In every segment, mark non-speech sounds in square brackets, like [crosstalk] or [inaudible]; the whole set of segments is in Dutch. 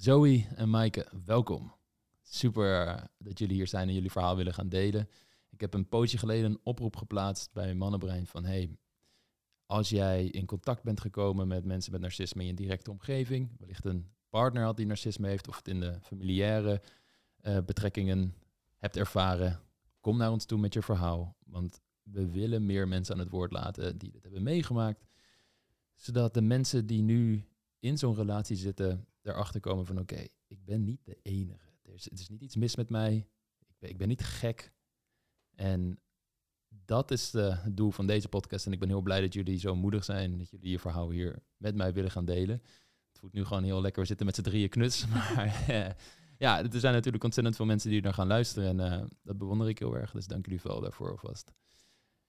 Zoe en Maaike, welkom. Super eh, dat jullie hier zijn en jullie verhaal willen gaan delen. Ik heb een pootje geleden een oproep geplaatst bij Mannenbrein van hey, als jij in contact bent gekomen met mensen met narcisme in je directe omgeving, wellicht een partner had die narcisme heeft of het in de familiaire uh, betrekkingen hebt ervaren, kom naar ons toe met je verhaal. Want we willen meer mensen aan het woord laten die dit hebben meegemaakt. Zodat de mensen die nu in zo'n relatie zitten, erachter komen van oké, ik ben niet de enige. Er is, is niet iets mis met mij. Ik ben, ik ben niet gek. En dat is de, het doel van deze podcast. En ik ben heel blij dat jullie zo moedig zijn. Dat jullie je verhaal hier met mij willen gaan delen. Het voelt nu gewoon heel lekker. We zitten met z'n drieën knuts. [laughs] Maar ja, er zijn natuurlijk ontzettend veel mensen die er gaan luisteren. En uh, dat bewonder ik heel erg. Dus dank jullie wel daarvoor alvast.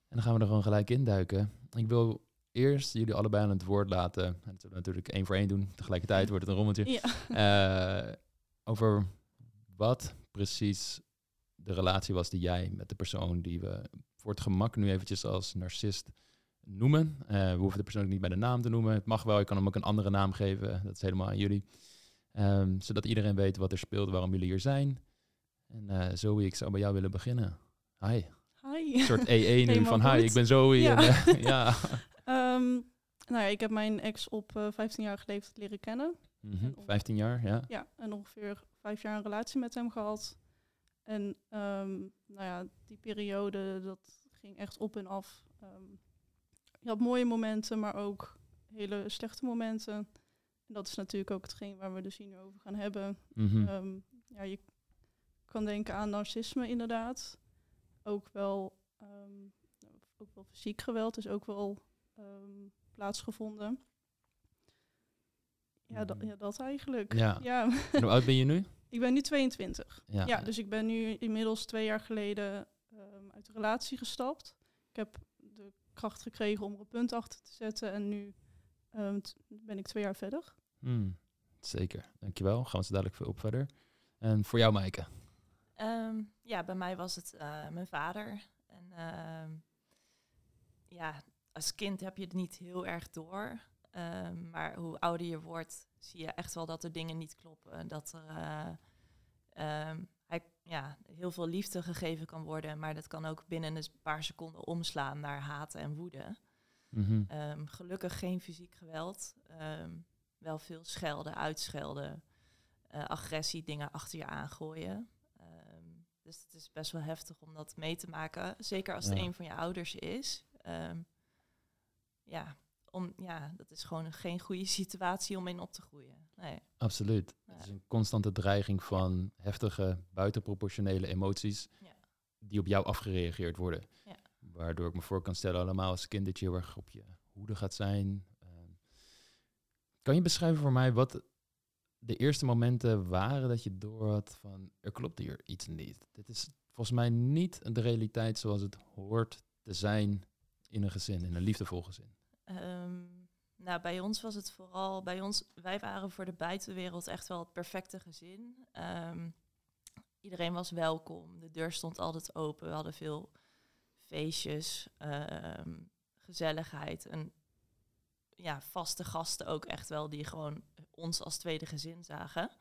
En dan gaan we er gewoon gelijk induiken. Ik wil eerst jullie allebei aan het woord laten. En dat zullen we natuurlijk één voor één doen. Tegelijkertijd wordt het een rommeltje. Ja. Uh, over wat precies de relatie was die jij met de persoon die we voor het gemak nu eventjes als narcist noemen. Uh, we hoeven de persoon ook niet bij de naam te noemen. Het mag wel, je kan hem ook een andere naam geven. Dat is helemaal aan jullie. Um, zodat iedereen weet wat er speelt, waarom jullie hier zijn. En uh, Zoe, ik zou bij jou willen beginnen. Hi. Hi. Een soort EE [laughs] nu van hi, ik ben Zoe. Ja. En, uh, [laughs] ja. [laughs] um, nou ja, ik heb mijn ex op uh, 15 jaar leeftijd leren kennen. Mm -hmm. 15 jaar, ja. Ja, en ongeveer vijf jaar een relatie met hem gehad. En um, nou ja, die periode, dat ging echt op en af. Um, je had mooie momenten, maar ook hele slechte momenten. En dat is natuurlijk ook hetgeen waar we dus hier nu over gaan hebben. Mm -hmm. um, ja, je kan denken aan narcisme inderdaad. Ook wel, ook wel fysiek geweld is ook wel plaatsgevonden. Ja, dat, ja, dat eigenlijk. Ja. ja. En hoe oud ben je nu? [laughs] Ik ben nu 22. Ja. ja dus ik ben nu inmiddels twee jaar geleden um, uit de relatie gestapt. Ik heb de kracht gekregen om er een punt achter te zetten. En nu um, ben ik twee jaar verder. Hmm, zeker, dankjewel. Gaan we zo dadelijk veel op verder. En voor jou, Maaike? Um, ja, bij mij was het uh, mijn vader. En ja, als kind heb je het niet heel erg door. Um, maar hoe ouder je wordt, zie je echt wel dat er dingen niet kloppen. Dat er uh, um, hij, ja, heel veel liefde gegeven kan worden, maar dat kan ook binnen een paar seconden omslaan naar haat en woede. Mm -hmm. um, gelukkig geen fysiek geweld. wel veel schelden, uitschelden, uh, agressie, dingen achter je aangooien. dus het is best wel heftig om dat mee te maken. Zeker als ja. het een van je ouders is. Ja, om, ja, dat is gewoon geen goede [laughs] situatie om in op te groeien. Nee. Absoluut. Ja. Het is een constante dreiging van heftige, buitenproportionele emoties ja. die op jou afgereageerd worden. Ja. Waardoor ik me voor kan stellen, allemaal als kind dat je heel erg op je hoede gaat zijn. Uh, kan je beschrijven voor mij wat de eerste momenten waren dat je door had van er klopt hier iets niet. Dit is volgens mij niet de realiteit zoals het hoort te zijn in een gezin, in een liefdevol gezin. Um, nou, bij ons was het vooral, bij ons, wij waren voor de buitenwereld echt wel het perfecte gezin. Um, iedereen was welkom, de deur stond altijd open, we hadden veel feestjes, um, gezelligheid en ja, vaste gasten ook echt wel, die gewoon ons als tweede gezin zagen.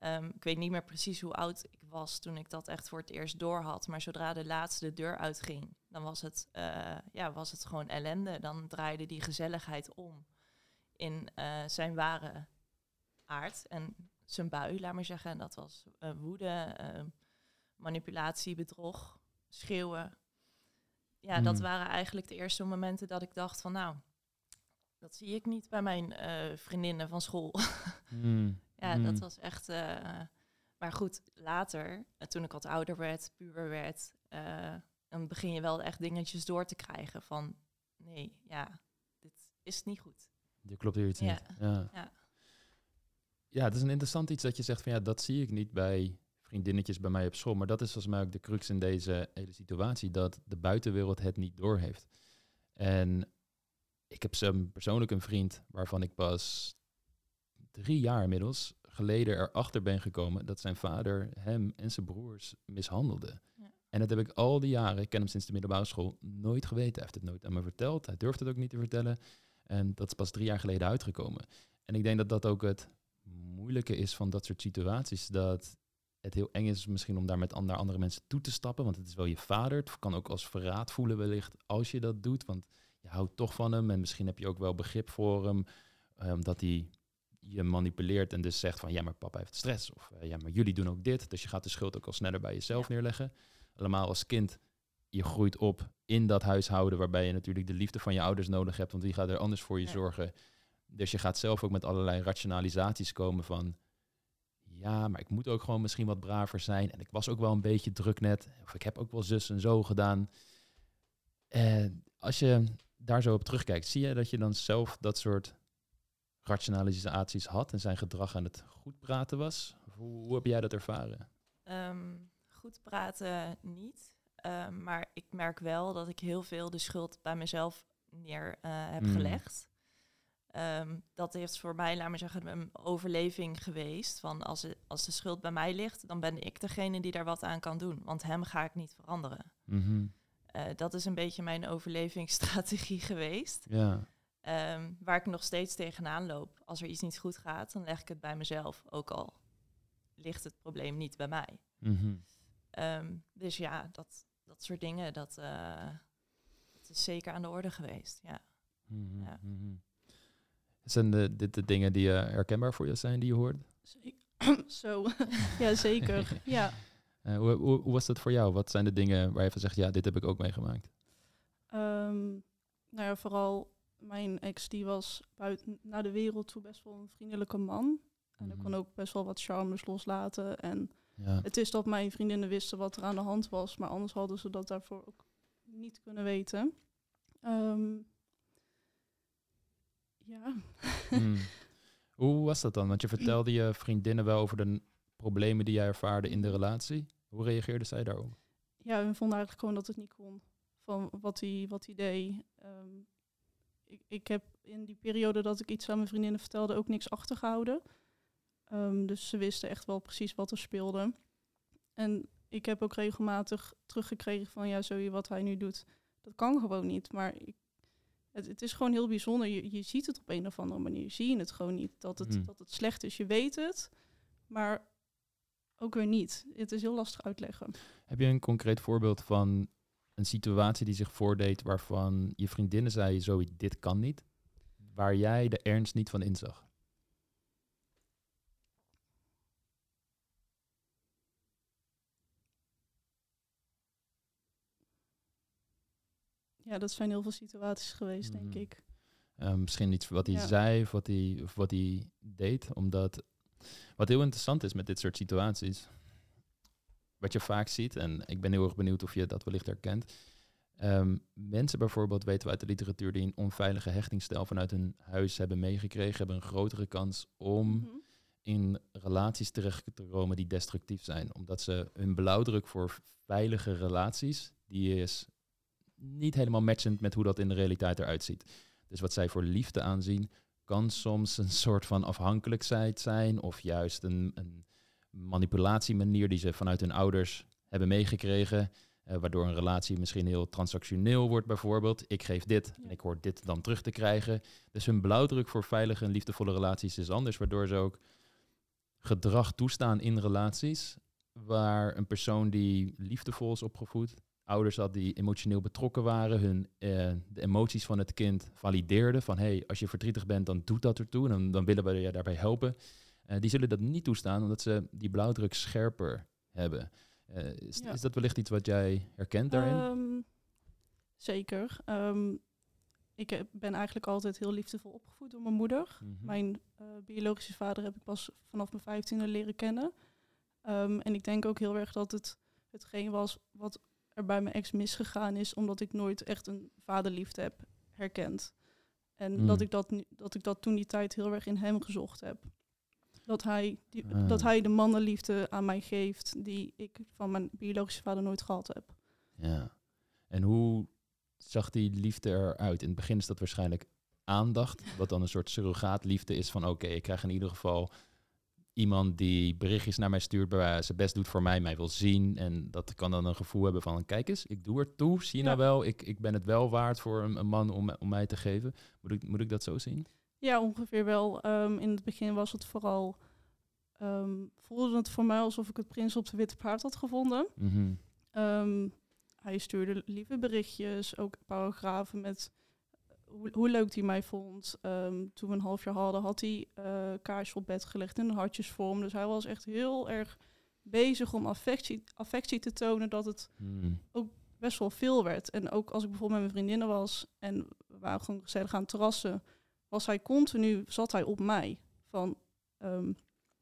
Um, ik weet niet meer precies hoe oud ik was toen ik dat echt voor het eerst door had. Maar zodra de laatste deur uitging, dan was het, uh, ja, was het gewoon ellende. Dan draaide die gezelligheid om in uh, zijn ware aard en zijn bui, laat maar zeggen. En dat was uh, woede, manipulatie, bedrog, schreeuwen. Ja, dat waren eigenlijk de eerste momenten dat ik dacht van nou, dat zie ik niet bij mijn vriendinnen van school. [laughs] mm. Ja, mm. dat was echt. Uh, maar goed, later, uh, toen ik wat ouder werd, puber werd, uh, dan begin je wel echt dingetjes door te krijgen van nee, ja, dit is niet goed. Je klopt hier iets ja. niet. Ja. Ja. ja, het is een interessant iets dat je zegt van ja, dat zie ik niet bij vriendinnetjes bij mij op school. Maar dat is volgens mij ook de crux in deze hele situatie, dat de buitenwereld het niet doorheeft. En ik heb persoonlijk een vriend waarvan ik pas drie jaar inmiddels geleden erachter ben gekomen dat zijn vader hem en zijn broers mishandelde. Ja. En dat heb ik al die jaren, ik ken hem sinds de middelbare school, nooit geweten. Hij heeft het nooit aan me verteld, hij durft het ook niet te vertellen. En dat is pas drie jaar geleden uitgekomen. En ik denk dat dat ook het moeilijke is van dat soort situaties, dat het heel eng is misschien om daar met naar andere mensen toe te stappen, want het is wel je vader. Het kan ook als verraad voelen wellicht als je dat doet, want je houdt toch van hem en misschien heb je ook wel begrip voor hem, omdat ehm, hij je manipuleert en dus zegt van ja, maar papa heeft stress of eh, ja, maar jullie doen ook dit, dus je gaat de schuld ook al sneller bij jezelf neerleggen. Allemaal als kind, je groeit op in dat huishouden waarbij je natuurlijk de liefde van je ouders nodig hebt, want wie gaat er anders voor je zorgen? Dus je gaat zelf ook met allerlei rationalisaties komen van ja, maar ik moet ook gewoon misschien wat braver zijn. En ik was ook wel een beetje druk net. Of ik heb ook wel zus en zo gedaan. En als je daar zo op terugkijkt, zie je dat je dan zelf dat soort rationalisaties had en zijn gedrag aan het goed praten was? Hoe, hoe heb jij dat ervaren? Ehm, goed praten niet. Ehm, maar ik merk wel dat ik heel veel de schuld bij mezelf neer uh, heb hmm. gelegd. Um, dat heeft voor mij, laat maar zeggen, een overleving geweest. Van als, als de schuld bij mij ligt, dan ben ik degene die daar wat aan kan doen. Want hem ga ik niet veranderen. Mhm. Eh, dat is een beetje mijn overlevingsstrategie [laughs] geweest. Ja. Um, waar ik nog steeds tegenaan loop. Als er iets niet goed gaat, dan leg ik het bij mezelf. Ook al ligt het probleem niet bij mij. Mhm. Ehm, dus ja, dat, dat soort dingen, dat, uh, dat is zeker aan de orde geweest. Ja. Mhm, ja. Zijn de, dit de dingen die uh, herkenbaar voor je zijn die je hoort? [coughs] Zo, [laughs] ja zeker. [laughs] ja. Uh, hoe, hoe, hoe, was dat voor jou? Wat zijn de dingen waar je van zegt, ja, dit heb ik ook meegemaakt? Um, nou ja, vooral mijn ex die was buiten naar de wereld toe best wel een vriendelijke man. En mm ik kon ook best wel wat charmes loslaten. En ja. het is dat mijn vriendinnen wisten wat er aan de hand was, maar anders hadden ze dat daarvoor ook niet kunnen weten. Um, ja. Hmm. [laughs] Hoe was dat dan? Want je vertelde je vriendinnen wel over de problemen die jij ervaarde in de relatie. Hoe reageerde zij daarop? Ja, we vonden eigenlijk gewoon dat het niet kon. Van wat hij, wat hij deed. Ehm, ik, ik heb in die periode dat ik iets aan mijn vriendinnen vertelde ook niks achtergehouden. Um, dus ze wisten echt wel precies wat er speelde. En ik heb ook regelmatig teruggekregen van ja, zo wat hij nu doet, dat kan gewoon niet. Maar ik het, het, is gewoon heel bijzonder. Je, je ziet het op een of andere manier. Zie je het gewoon niet. Dat het, hmm. dat het slecht is. Je weet het. Maar ook weer niet. Het is heel lastig uitleggen. Heb je een concreet voorbeeld van een situatie die zich voordeed waarvan je vriendinnen zei, zo dit kan niet, waar jij de ernst niet van inzag? Ja, dat zijn heel veel situaties geweest, denk mhm. ik. Um, misschien iets wat hij zei of wat hij, of wat hij deed. Omdat wat heel interessant is met dit soort situaties, wat je vaak ziet, en ik ben heel erg benieuwd of je dat wellicht herkent. Um, mensen bijvoorbeeld weten we uit de literatuur die een onveilige hechtingsstijl vanuit hun huis hebben meegekregen, hebben een grotere kans om mhm. in relaties terecht te komen die destructief zijn. Omdat ze hun blauwdruk voor veilige relaties, die is niet helemaal matchend met hoe dat in de realiteit eruit ziet. Dus wat zij voor liefde aanzien, kan soms een soort van afhankelijkheid zijn of juist een, een manipulatiemanier die ze vanuit hun ouders hebben meegekregen. Uh, waardoor een relatie misschien heel transactioneel wordt bijvoorbeeld. Ik geef dit en ik hoor dit dan terug te krijgen. Dus hun blauwdruk voor veilige en liefdevolle relaties is anders. Waardoor ze ook gedrag toestaan in relaties. Waar een persoon die liefdevol is opgevoed, ouders had die emotioneel betrokken waren, hun, uh, de emoties van het kind valideerden. Van hey, als je verdrietig bent, dan doet dat ertoe. En dan, dan willen we je daarbij helpen. Uh, die zullen dat niet toestaan, omdat ze die blauwdruk scherper hebben. Uh, is, is, dat wellicht iets wat jij herkent daarin? Um, zeker. Um, ik ben eigenlijk altijd heel liefdevol opgevoed door mijn moeder. Mhm. Mijn biologische vader heb ik pas vanaf mijn vijftiende leren kennen. Um, en ik denk ook heel erg dat het hetgeen was wat er bij mijn ex misgegaan is, omdat ik nooit echt een vaderliefde heb herkend. En hmm. dat, ik dat, dat ik dat toen die tijd heel erg in hem gezocht heb. Dat hij, die, ah. dat hij de mannenliefde aan mij geeft die ik van mijn biologische vader nooit gehad heb. Ja. En hoe zag die liefde eruit? In het begin is dat waarschijnlijk aandacht, wat dan een soort surrogaatliefde is van oké, ik krijg in ieder geval iemand die berichtjes naar mij stuurt, waar zijn best doet voor mij, mij wil zien. En dat kan dan een gevoel hebben van, kijk eens, ik doe er toe. Zie je nou wel, ik, ik ben het wel waard voor een, een, man om, om mij te geven. Moet ik, moet ik dat zo zien? Ja, ongeveer wel. Ehm, in het begin was het vooral ehm, voelde het voor mij alsof ik het prins op de witte paard had gevonden. Mhm. Ehm, hij stuurde lieve berichtjes, ook paragrafen met hoe, hoe leuk hij mij vond. Toen we een half jaar hadden, had hij uh, kaarsje op bed gelegd in een hartjesvorm. Dus hij was echt heel erg bezig om affectie, affectie te tonen dat het Mhm. best wel veel werd. En ook als ik bijvoorbeeld met mijn vriendinnen was en we waren gewoon gezellig aan terrassen, was hij continu, zat hij op mij. Van, ehm,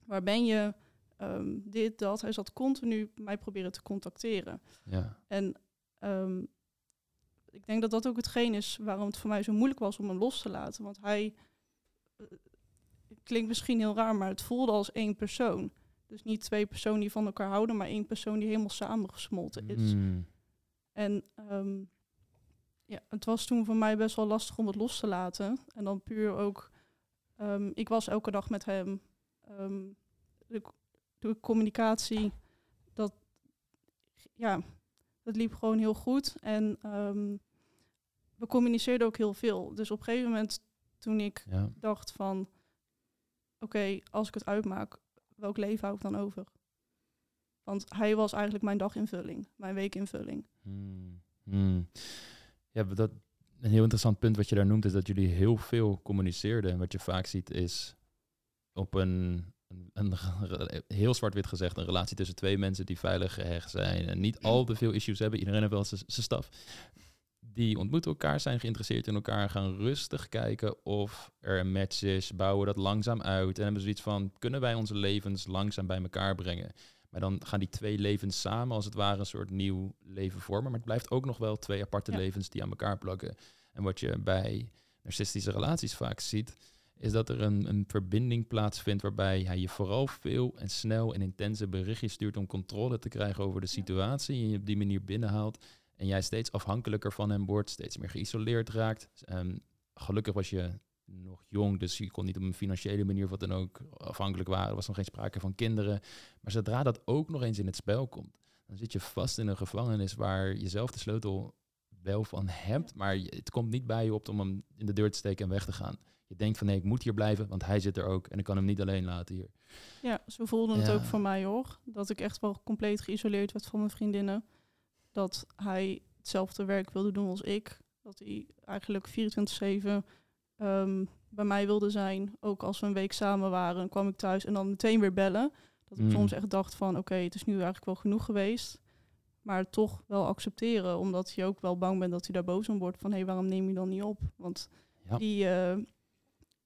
waar ben je? Ehm, dit, dat. Hij zat continu mij proberen te contacteren. Ja. En ehm, ik denk dat dat ook hetgeen is waarom het voor mij zo moeilijk was om hem los te laten. Want hij, eh, klinkt misschien heel raar, maar het voelde als één persoon. Dus niet twee personen die van elkaar houden, maar één persoon die helemaal samengesmolten is. Mhm. En ja, het was toen voor mij best wel lastig om het los te laten. En dan puur ook, ehm, ik was elke dag met hem. Ehm, de, de communicatie, dat, ja, dat liep gewoon heel goed. En ehm, we communiceerden ook heel veel. Dus op een gegeven moment, toen ik Ja. dacht van, oké, als ik het uitmaak, welk leven hou ik dan over? Want hij was eigenlijk mijn daginvulling, mijn weekinvulling. Hmm. Hmm. Ja, dat, een heel interessant punt wat je daar noemt is dat jullie heel veel communiceerden. En wat je vaak ziet is op een, een, een heel zwart-wit gezegd, een relatie tussen twee mensen die veilig gehecht zijn en niet al te veel issues hebben. Iedereen heeft wel zijn staf. Die ontmoeten elkaar, zijn geïnteresseerd in elkaar, gaan rustig kijken of er een match is, bouwen dat langzaam uit en hebben zoiets van, kunnen wij onze levens langzaam bij elkaar brengen? Maar dan gaan die twee levens samen als het ware een soort nieuw leven vormen. Maar het blijft ook nog wel twee aparte Ja. levens die aan elkaar plakken. En wat je bij narcistische relaties vaak ziet, is dat er een, een verbinding plaatsvindt waarbij hij je vooral veel en snel en intense berichtjes stuurt om controle te krijgen over de situatie. En je op die manier binnenhaalt. En jij steeds afhankelijker van hem wordt, steeds meer geïsoleerd raakt. Ehm, gelukkig was je nog jong, dus je kon niet op een financiële manier of wat dan ook afhankelijk waren. Er was nog geen sprake van kinderen. Maar zodra dat ook nog eens in het spel komt, dan zit je vast in een gevangenis waar je zelf de sleutel wel van hebt, maar het komt niet bij je op om hem in de deur te steken en weg te gaan. Je denkt van nee, ik moet hier blijven, want hij zit er ook en ik kan hem niet alleen laten hier. Ja, zo voelde het ook voor mij hoor. Dat ik echt wel compleet geïsoleerd werd van mijn vriendinnen. Dat hij hetzelfde werk wilde doen als ik. Dat hij eigenlijk 24-7 ehm, bij mij wilde zijn. Ook als we een week samen waren, kwam ik thuis en dan meteen weer bellen. Dat ik Mm. soms echt dacht van oké, het is nu eigenlijk wel genoeg geweest. Maar toch wel accepteren, omdat je ook wel bang bent dat hij daar boos om wordt. Van hé, hey, waarom neem je dan niet op? Want Ja. die eh,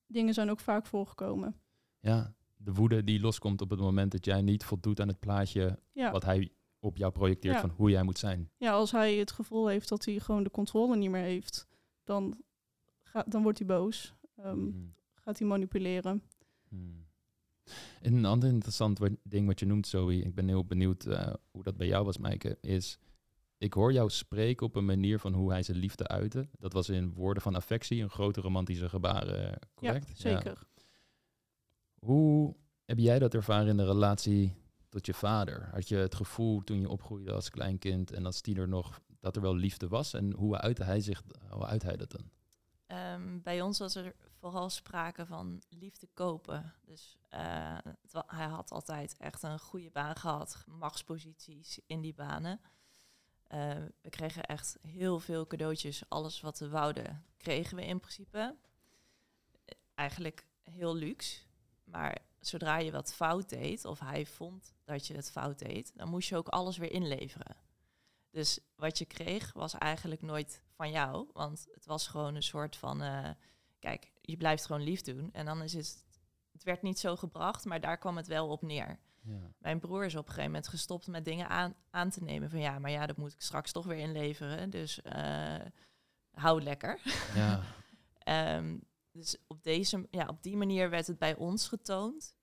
dingen zijn ook vaak voorgekomen. Ja, de woede die loskomt op het moment dat jij niet voldoet aan het plaatje Ja. wat hij op jou projecteert Ja. van hoe jij moet zijn. Ja, als hij het gevoel heeft dat hij gewoon de controle niet meer heeft, dan, dan wordt hij boos. Ehm, Mhm. Gaat hij manipuleren. Hmm. En een ander interessant ding wat je noemt, Zoe, ik ben heel benieuwd eh, hoe dat bij jou was, Maaike, is ik hoor jou spreken op een manier van hoe hij zijn liefde uitte. Dat was in woorden van affectie, een grote romantische gebaren, correct? Ja, zeker. Hoe heb jij dat ervaren in de relatie tot je vader? Had je het gevoel toen je opgroeide als kleinkind en als tiener nog dat er wel liefde was? En hoe uitte hij zich, hoe uitte hij dat dan? Ehm, bij ons was er vooral sprake van liefde kopen. Dus eh, hij had altijd echt een goede baan gehad, machtsposities in die banen. Eh, we kregen echt heel veel cadeautjes. Alles wat we wouden, kregen we in principe. Eigenlijk heel luxe. Maar zodra je wat fout deed, of hij vond dat je het fout deed, dan moest je ook alles weer inleveren. Dus wat je kreeg was eigenlijk nooit van jou. Want het was gewoon een soort van, eh, kijk, je blijft gewoon lief doen. En dan is het, het werd niet zo gebracht, maar daar kwam het wel op neer. Ja. Mijn broer is op een gegeven moment gestopt met dingen aan, aan te nemen. Van ja, maar ja, dat moet ik straks toch weer inleveren. Dus eh, hou lekker. ja. [laughs] Ehm, dus op, deze, ja, op die manier werd het bij ons getoond.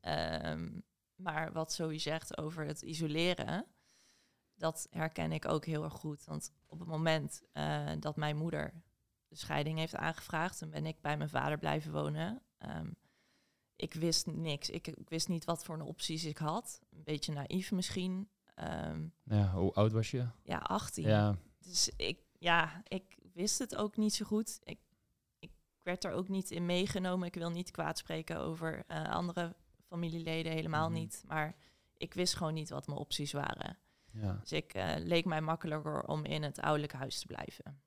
Ehm, maar wat Zoe zegt over het isoleren, dat herken ik ook heel erg goed. Want op het moment eh, dat mijn moeder de scheiding heeft aangevraagd, dan ben ik bij mijn vader blijven wonen. Ehm, ik wist niks. Ik, ik wist niet wat voor opties ik had. Een beetje naïef misschien. Ehm, ja, hoe oud was je? ja, 18. Ja, Dus ik, ja, ik wist het ook niet zo goed. Ik, ik werd er ook niet in meegenomen. Ik wil niet kwaad spreken over eh, andere familieleden helemaal Mhm. niet. Maar ik wist gewoon niet wat mijn opties waren. Ja. Dus ik eh, leek mij makkelijker om in het ouderlijk huis te blijven.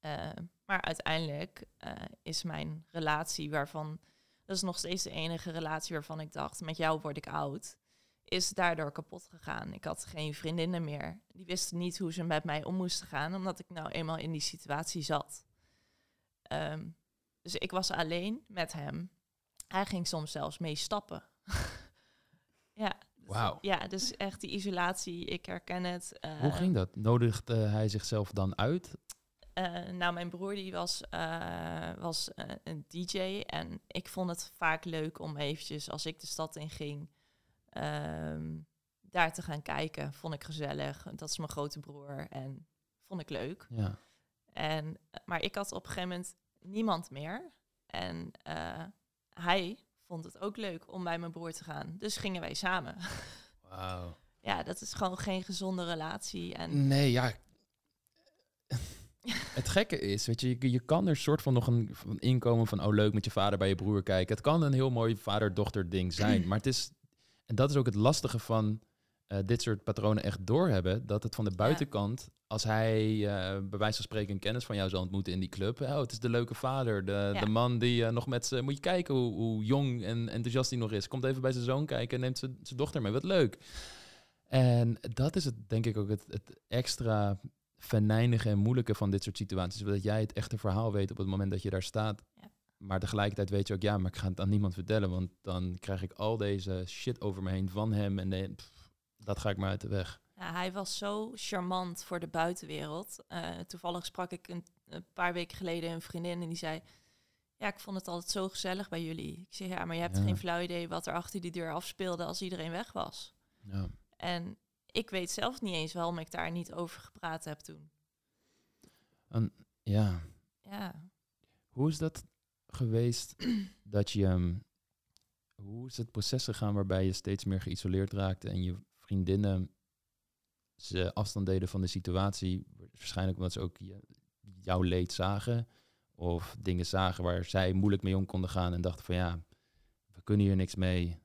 Eh, maar uiteindelijk eh, is mijn relatie waarvan... Dat is nog steeds de enige relatie waarvan ik dacht... met jou word ik oud. Is daardoor kapot gegaan. Ik had geen vriendinnen meer. Die wisten niet hoe ze met mij om moesten gaan... omdat ik nou eenmaal in die situatie zat. Ehm, dus ik was alleen met hem. Hij ging soms zelfs mee stappen. [laughs] ja. Wauw. Ja, dus echt die isolatie, ik herken het. Hoe Eh, ging dat? Nodigde hij zichzelf dan uit? eh, nou, mijn broer die was, eh, was een DJ en ik vond het vaak leuk om eventjes, als ik de stad in ging, ehm, daar te gaan kijken. Vond ik gezellig. Dat is mijn grote broer en vond ik leuk. Ja. En, maar ik had op een gegeven moment niemand meer. En hij vond het ook leuk om bij mijn broer te gaan. Dus gingen wij samen. Wauw. [laughs] ja, dat is gewoon geen gezonde relatie. En Nee, ja. Het gekke is, weet je, je, je kan er soort van nog een van inkomen van, oh leuk, met je vader bij je broer kijken. Het kan een heel mooi vader-dochter ding zijn, [clears throat] maar het is, en dat is ook het lastige van eh, dit soort patronen echt doorhebben, dat het van de buitenkant, als hij eh, bij wijze van spreken een kennis van jou zal ontmoeten in die club, oh, het is de leuke vader, de, Ja. de man die eh, nog met ze, moet je kijken hoe, hoe jong en enthousiast hij nog is. Komt even bij zijn zoon kijken en neemt zijn dochter mee, wat leuk. En dat is het, denk ik ook het, het extra venijnige en moeilijke van dit soort situaties. Dat jij het echte verhaal weet op het moment dat je daar staat. Ja. Maar tegelijkertijd weet je ook, ja, maar ik ga het aan niemand vertellen. Want dan krijg ik al deze shit over me heen van hem. En pff, dat ga ik maar uit de weg. Ja, hij was zo charmant voor de buitenwereld. Eh, toevallig sprak ik een, een paar weken geleden een vriendin en die zei... Ja, ik vond het altijd zo gezellig bij jullie. Ik zeg, ja, maar je hebt Ja. geen flauw idee wat er achter die deur afspeelde als iedereen weg was. Ja. En ik weet zelf niet eens waarom ik daar niet over gepraat heb toen. ja. Ja, Hoe is dat geweest [clears throat] dat je... ehm, hoe is het proces gegaan waarbij je steeds meer geïsoleerd raakte en je vriendinnen ze afstand deden van de situatie? Waarschijnlijk omdat ze ook jouw leed zagen. Of dingen zagen waar zij moeilijk mee om konden gaan en dachten van ja, we kunnen hier niks mee.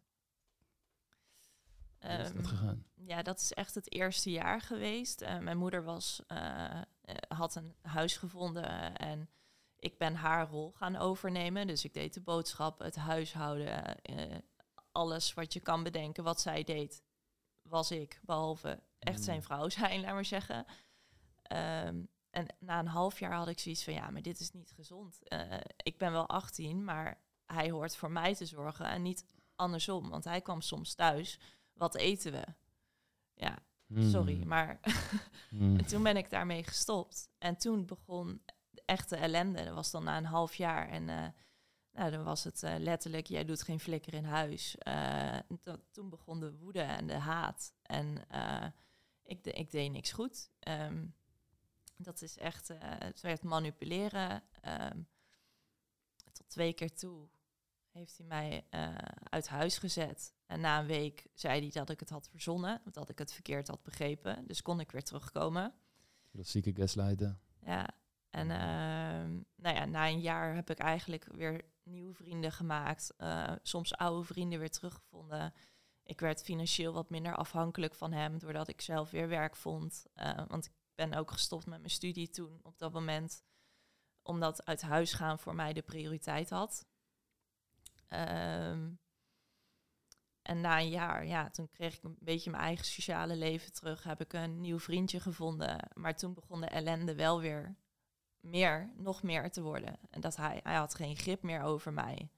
Hoe is dat Ehm, gegaan? ja, dat is echt het eerste jaar geweest. Eh, mijn moeder was, eh, eh, had een huis gevonden en ik ben haar rol gaan overnemen. Dus ik deed de boodschappen, het huishouden, eh, alles wat je kan bedenken. Wat zij deed, was ik, behalve echt zijn Mm. vrouw zijn, laat maar zeggen. Ehm, en na een half jaar had ik zoiets van, ja, maar dit is niet gezond. Eh, ik ben wel 18, maar hij hoort voor mij te zorgen en niet andersom. Want hij kwam soms thuis, wat eten we? Ja, sorry, [laughs] Hmm. maar Hmm. en toen ben ik daarmee gestopt. En toen begon de echte ellende. Dat was dan na een half jaar. En eh, nou, dan was het eh, letterlijk, jij doet geen flikker in huis. Eh, dat, toen begon de woede en de haat. En eh, ik, de, ik deed niks goed. Ehm, dat is echt, het werd manipuleren. Ehm, tot twee keer toe heeft hij mij uit huis gezet. En na een week zei hij dat ik het had verzonnen, dat ik het verkeerd had begrepen. Dus kon ik weer terugkomen. Klassieke gaslighten. Ja, en ehm, nou ja, na een jaar heb ik eigenlijk weer nieuwe vrienden gemaakt. eh, soms oude vrienden weer teruggevonden. Ik werd financieel wat minder afhankelijk van hem, doordat ik zelf weer werk vond. Eh, want ik ben ook gestopt met mijn studie toen op dat moment, omdat uit huis gaan voor mij de prioriteit had. Ehm, en na een jaar, ja, toen kreeg ik een beetje mijn eigen sociale leven terug. Heb ik een nieuw vriendje gevonden. Maar toen begon de ellende wel weer meer, nog meer te worden. En dat hij, hij had geen grip meer over mij.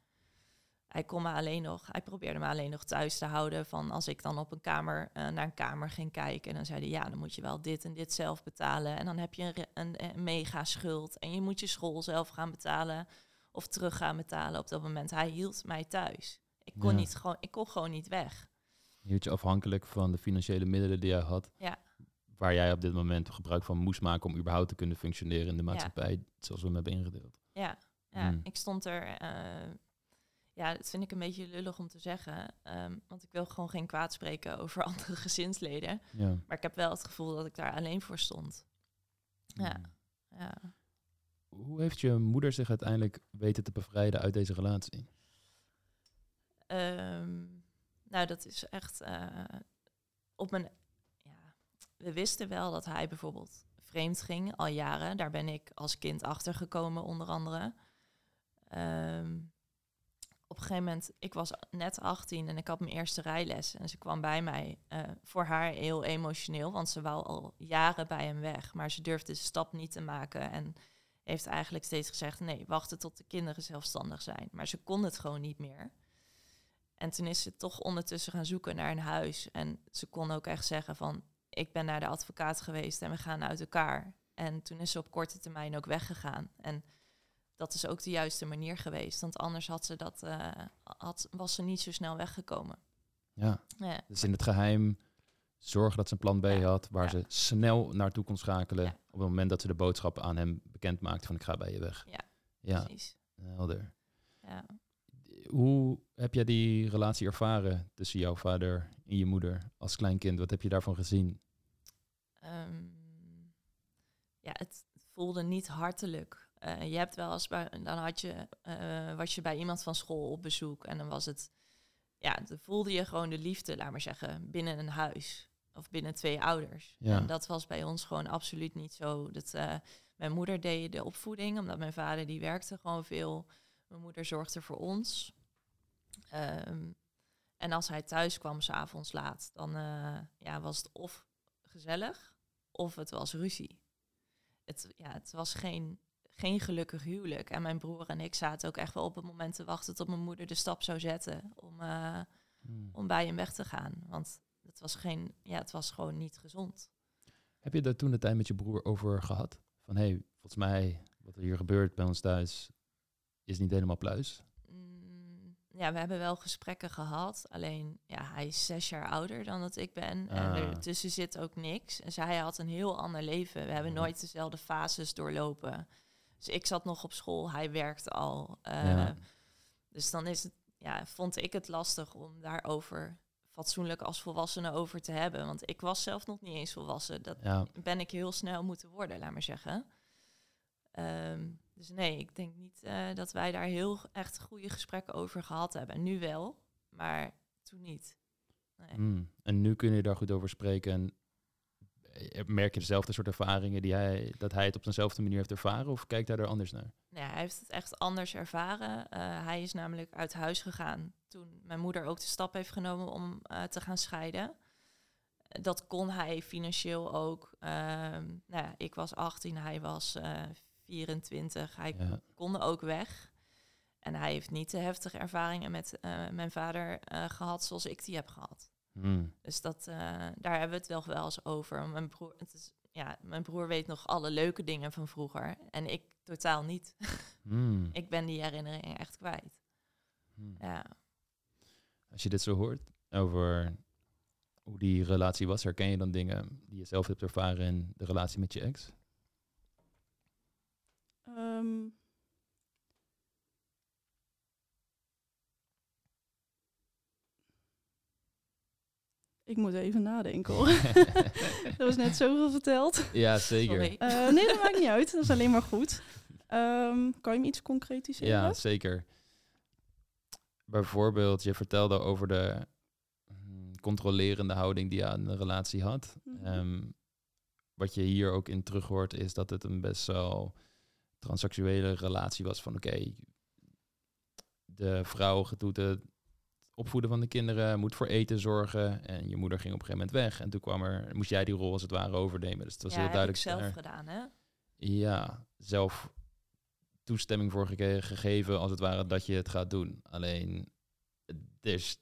Hij kon me alleen nog, hij probeerde me alleen nog thuis te houden. Van als ik dan op een kamer eh, naar een kamer ging kijken, dan zei hij ja, dan moet je wel dit en dit zelf betalen. En dan heb je een, re- een, een mega schuld. En je moet je school zelf gaan betalen of terug gaan betalen op dat moment. Hij hield mij thuis. Ik kon, Ja. niet gewoon, ik kon gewoon niet weg. Je hield je afhankelijk van de financiële middelen die jij had. Ja. Waar jij op dit moment gebruik van moest maken om überhaupt te kunnen functioneren in de maatschappij zoals we hem hebben ingedeeld. Ja, ja Mm. ik stond er. eh, ja, dat vind ik een beetje lullig om te zeggen. ehm, want ik wil gewoon geen kwaad spreken over [laughs] andere gezinsleden. Ja. Maar ik heb wel het gevoel dat ik daar alleen voor stond. Ja. Mm. Ja. Hoe heeft je moeder zich uiteindelijk weten te bevrijden uit deze relatie? Ehm, nou, dat is echt eh, op mijn. We wisten wel dat hij bijvoorbeeld vreemd ging al jaren. Daar ben ik als kind achter gekomen, onder andere. Ehm, op een gegeven moment, ik was net 18 en ik had mijn eerste rijles. En ze kwam bij mij, eh, voor haar heel emotioneel, want ze wou al jaren bij hem weg. Maar ze durfde de stap niet te maken en heeft eigenlijk steeds gezegd, nee, wachten tot de kinderen zelfstandig zijn. Maar ze kon het gewoon niet meer. En toen is ze toch ondertussen gaan zoeken naar een huis. En ze kon ook echt zeggen van, ik ben naar de advocaat geweest en we gaan uit elkaar. En toen is ze op korte termijn ook weggegaan. En dat is ook de juiste manier geweest. Want anders had ze dat, uh, had, was ze niet zo snel weggekomen. Ja. ja. Dus in het geheim zorgen dat ze een plan B had, waar ze snel naartoe kon schakelen op het moment dat ze de boodschap aan hem bekend maakte van ik ga bij je weg. Ja, ja. precies. Helder. Ja. Hoe heb jij die relatie ervaren tussen jouw vader en je moeder als kleinkind? Wat heb je daarvan gezien? Um, ja, het voelde niet hartelijk. Uh, je hebt wel eens bij, dan had je, uh, was je bij iemand van school op bezoek en dan was het, ja, dan voelde je gewoon de liefde, laat maar zeggen, binnen een huis of binnen twee ouders. Ja. En dat was bij ons gewoon absoluut niet zo. Dat, uh, mijn moeder deed de opvoeding, omdat mijn vader die werkte gewoon veel. Mijn moeder zorgde voor ons. Um, en als hij thuis kwam s'avonds laat, dan ja, was het of gezellig of het was ruzie. Het, ja, het was geen, geen gelukkig huwelijk. En mijn broer en ik zaten ook echt wel op het moment te wachten tot mijn moeder de stap zou zetten om, uh, hmm. om bij hem weg te gaan. Want het was, geen, ja, het was gewoon niet gezond. Heb je daar toen de tijd met je broer over gehad? Van hé, hey, volgens mij wat er hier gebeurt bij ons thuis is niet helemaal pluis ja, we hebben wel gesprekken gehad. Alleen, ja, hij is zes jaar ouder dan dat ik ben. En ah. ertussen zit ook niks. En zij had een heel ander leven. We hebben nooit dezelfde fases doorlopen. Dus ik zat nog op school, hij werkte al. Uh, Dus dan is het, ja, vond ik het lastig om daarover fatsoenlijk als volwassene over te hebben. Want ik was zelf nog niet eens volwassen. Dat ben ik heel snel moeten worden, laat maar zeggen. Um, dus nee, ik denk niet uh, dat wij daar heel echt goede gesprekken over gehad hebben. Nu wel, maar toen niet. Nee. Hmm. En nu kun je daar goed over spreken. En eh, merk je dezelfde soort ervaringen die hij, dat hij het op dezelfde manier heeft ervaren? Of kijkt hij er anders naar? Nee, hij heeft het echt anders ervaren. Uh, hij is namelijk uit huis gegaan toen mijn moeder ook de stap heeft genomen om uh, te gaan scheiden. Dat kon hij financieel ook. Uh, nou ja, ik was 18, hij was 24. Hij kon ook weg. En hij heeft niet de heftige ervaringen met uh, mijn vader uh, gehad zoals ik die heb gehad. Hmm. Dus dat, uh, daar hebben we het wel wel eens over. Mijn broer, het is, ja, mijn broer weet nog alle leuke dingen van vroeger. En ik totaal niet. Hmm. [laughs] ik ben die herinneringen echt kwijt. Hmm. Ja. Als je dit zo hoort over hoe die relatie was, herken je dan dingen die je zelf hebt ervaren in de relatie met je ex? Um, ik moet even nadenken hoor. [laughs] [laughs] er was net zoveel verteld. Ja, zeker. Uh, nee, dat maakt niet uit. Dat is alleen maar goed. Um, kan je me iets concretiseren? Ja, zeker. Bijvoorbeeld, je vertelde over de hm, controlerende houding die je aan de relatie had. Mm um, wat je hier ook in terug hoort, is dat het een best wel transseksuele relatie was van oké, de vrouw doet het opvoeden van de kinderen, moet voor eten zorgen en je moeder ging op een gegeven moment weg en toen kwam er, moest jij die rol als het ware overnemen. Dus het was heel duidelijk. zelf er, gedaan, hè? Ja, zelf toestemming voor gegeven als het ware dat je het gaat doen. Alleen er is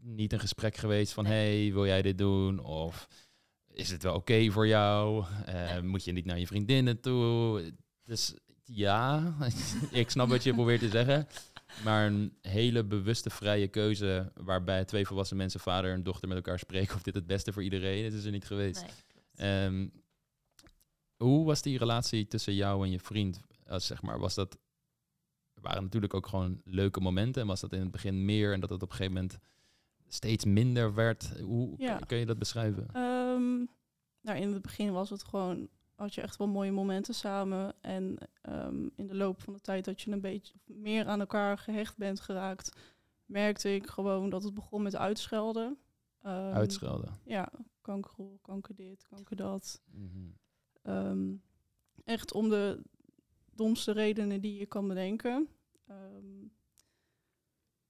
niet een gesprek geweest van hey, wil jij dit doen of is het wel oké voor jou? Uh, moet je niet naar je vriendinnen toe? Dus ja, [laughs] ik snap wat je probeert te zeggen. Maar een hele bewuste vrije keuze waarbij twee volwassen mensen, vader en dochter, met elkaar spreken of dit het beste voor iedereen is, is er niet geweest. Nee, hoe was die relatie tussen jou en je vriend? Als, zeg maar, was dat, er waren natuurlijk ook gewoon leuke momenten. En was dat in het begin meer en dat het op een gegeven moment steeds minder werd? Hoe kun je dat beschrijven? Um, nou, in het begin was het gewoon had je echt wel mooie momenten samen. En ehm, in de loop van de tijd dat je een beetje meer aan elkaar gehecht bent geraakt, merkte ik gewoon dat het begon met uitschelden. Ehm, Uitschelden. Ja, kanker, kanker dit, kanker dat. Mhm. Ehm, echt om de domste redenen die je kan bedenken.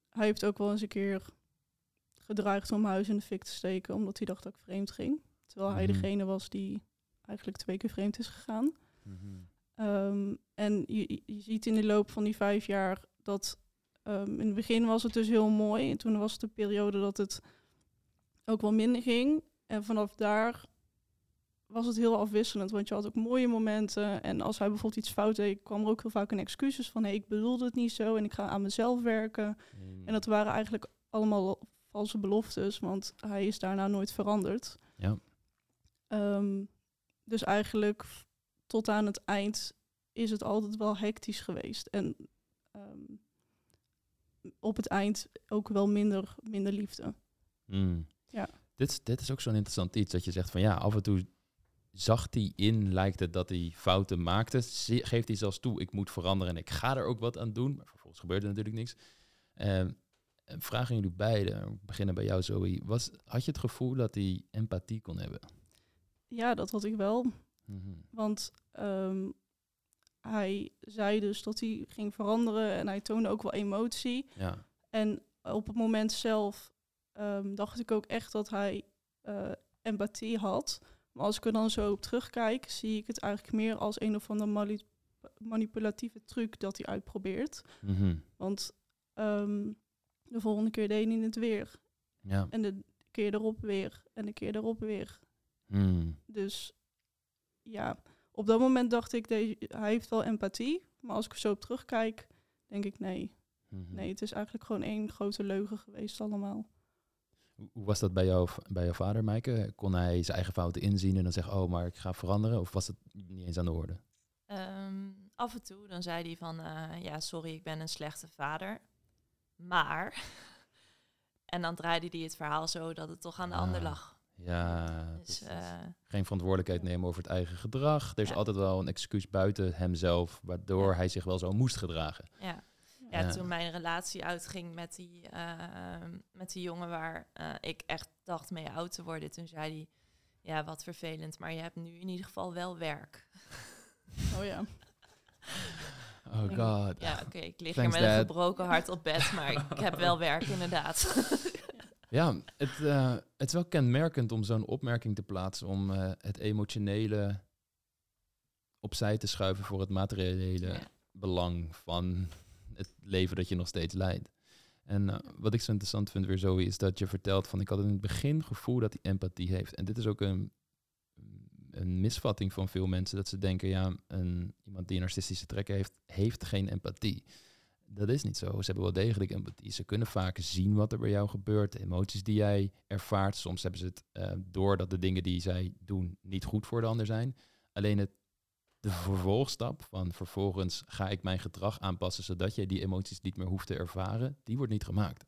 Hij heeft ook wel eens een keer gedreigd om huis in de fik te steken, omdat hij dacht dat ik vreemd ging. Terwijl hij Mhm. degene was die eigenlijk twee keer vreemd is gegaan. Mhm. Ehm, en je, je ziet in de loop van die vijf jaar dat ehm, in het begin was het dus heel mooi. En toen was het de periode dat het ook wel minder ging. En vanaf daar was het heel afwisselend. Want je had ook mooie momenten. En als hij bijvoorbeeld iets fout deed, kwam er ook heel vaak een excuses van... hé, ik bedoelde het niet zo en ik ga aan mezelf werken. En dat waren eigenlijk allemaal valse beloftes, want hij is daarna nooit veranderd. Ja. Ehm, dus eigenlijk tot aan het eind is het altijd wel hectisch geweest. En ehm, op het eind ook wel minder, minder liefde. Mm. Ja. Dit, is- dit is ook zo'n interessant iets dat je zegt van ja, af en toe zag hij in, lijkt het dat hij fouten maakte. Geeft hij zelfs toe, ik moet veranderen en ik ga er ook wat aan doen. Maar vervolgens gebeurde natuurlijk niks. Ehm, en vragen jullie beiden, beginnen bij jou Zoe. Was, had je het gevoel dat hij empathie kon hebben? Ja, dat had ik wel. Mhm. Want ehm, hij zei dus dat hij ging veranderen en hij toonde ook wel emotie. Ja. En op het moment zelf ehm, dacht ik ook echt dat hij eh, empathie had. Maar als ik er dan zo op terugkijk, zie ik het eigenlijk meer als een of andere manipulatieve truc dat hij uitprobeert. Mhm. Want ehm, de volgende keer deed hij het weer. Ja. En de keer erop weer. En de keer erop weer. Mm. Dus ja, op dat moment dacht ik, deze, hij heeft wel empathie. Maar als ik er zo op terugkijk, denk ik nee. Mhm. Nee, het is eigenlijk gewoon één grote leugen geweest allemaal. Hoe hoe was dat bij, jou, bij jouw vader, Maaike? Kon hij zijn eigen fouten inzien en dan zeggen, oh, maar ik ga veranderen? Of was het niet eens aan de orde? Ehm, af en toe dan zei hij van, eh, ja, sorry, ik ben een slechte vader. Maar, [laughs] en dan draaide hij het verhaal zo dat het toch aan de ander Ah, lag. Ja, Dus eh, geen verantwoordelijkheid nemen over het eigen gedrag. Er is Ja. altijd wel een excuus buiten hemzelf, waardoor Ja. hij zich wel zo moest gedragen. ja. Ja, Ja. toen mijn relatie uitging met die, eh, met die jongen waar eh, ik echt dacht mee oud te worden, toen zei hij, ja, wat vervelend, maar je hebt nu in ieder geval wel werk. [laughs] Oh ja. Oh Ik- god. Ja, oké, ik lig Thanks, hier met een gebroken hart op bed, maar ik heb wel werk inderdaad. [laughs] Ja, het, eh, het is wel kenmerkend om zo'n opmerking te plaatsen, om eh, het emotionele opzij te schuiven voor het materiële Ja. belang van het leven dat je nog steeds leidt. En eh, wat ik zo interessant vind weer, Zoe, is dat je vertelt van ik had in het begin gevoel dat hij empathie heeft. En dit is ook een, een misvatting van veel mensen, dat ze denken, ja, een, iemand die narcistische trekken heeft, heeft geen empathie. Dat is niet zo. Ze hebben wel degelijk empathie. Ze kunnen vaak zien wat er bij jou gebeurt, de emoties die jij ervaart. Soms hebben ze het eh, door dat de dingen die zij doen niet goed voor de ander zijn. Alleen het, de vervolgstap van vervolgens ga ik mijn gedrag aanpassen zodat jij die emoties niet meer hoeft te ervaren, die wordt niet gemaakt.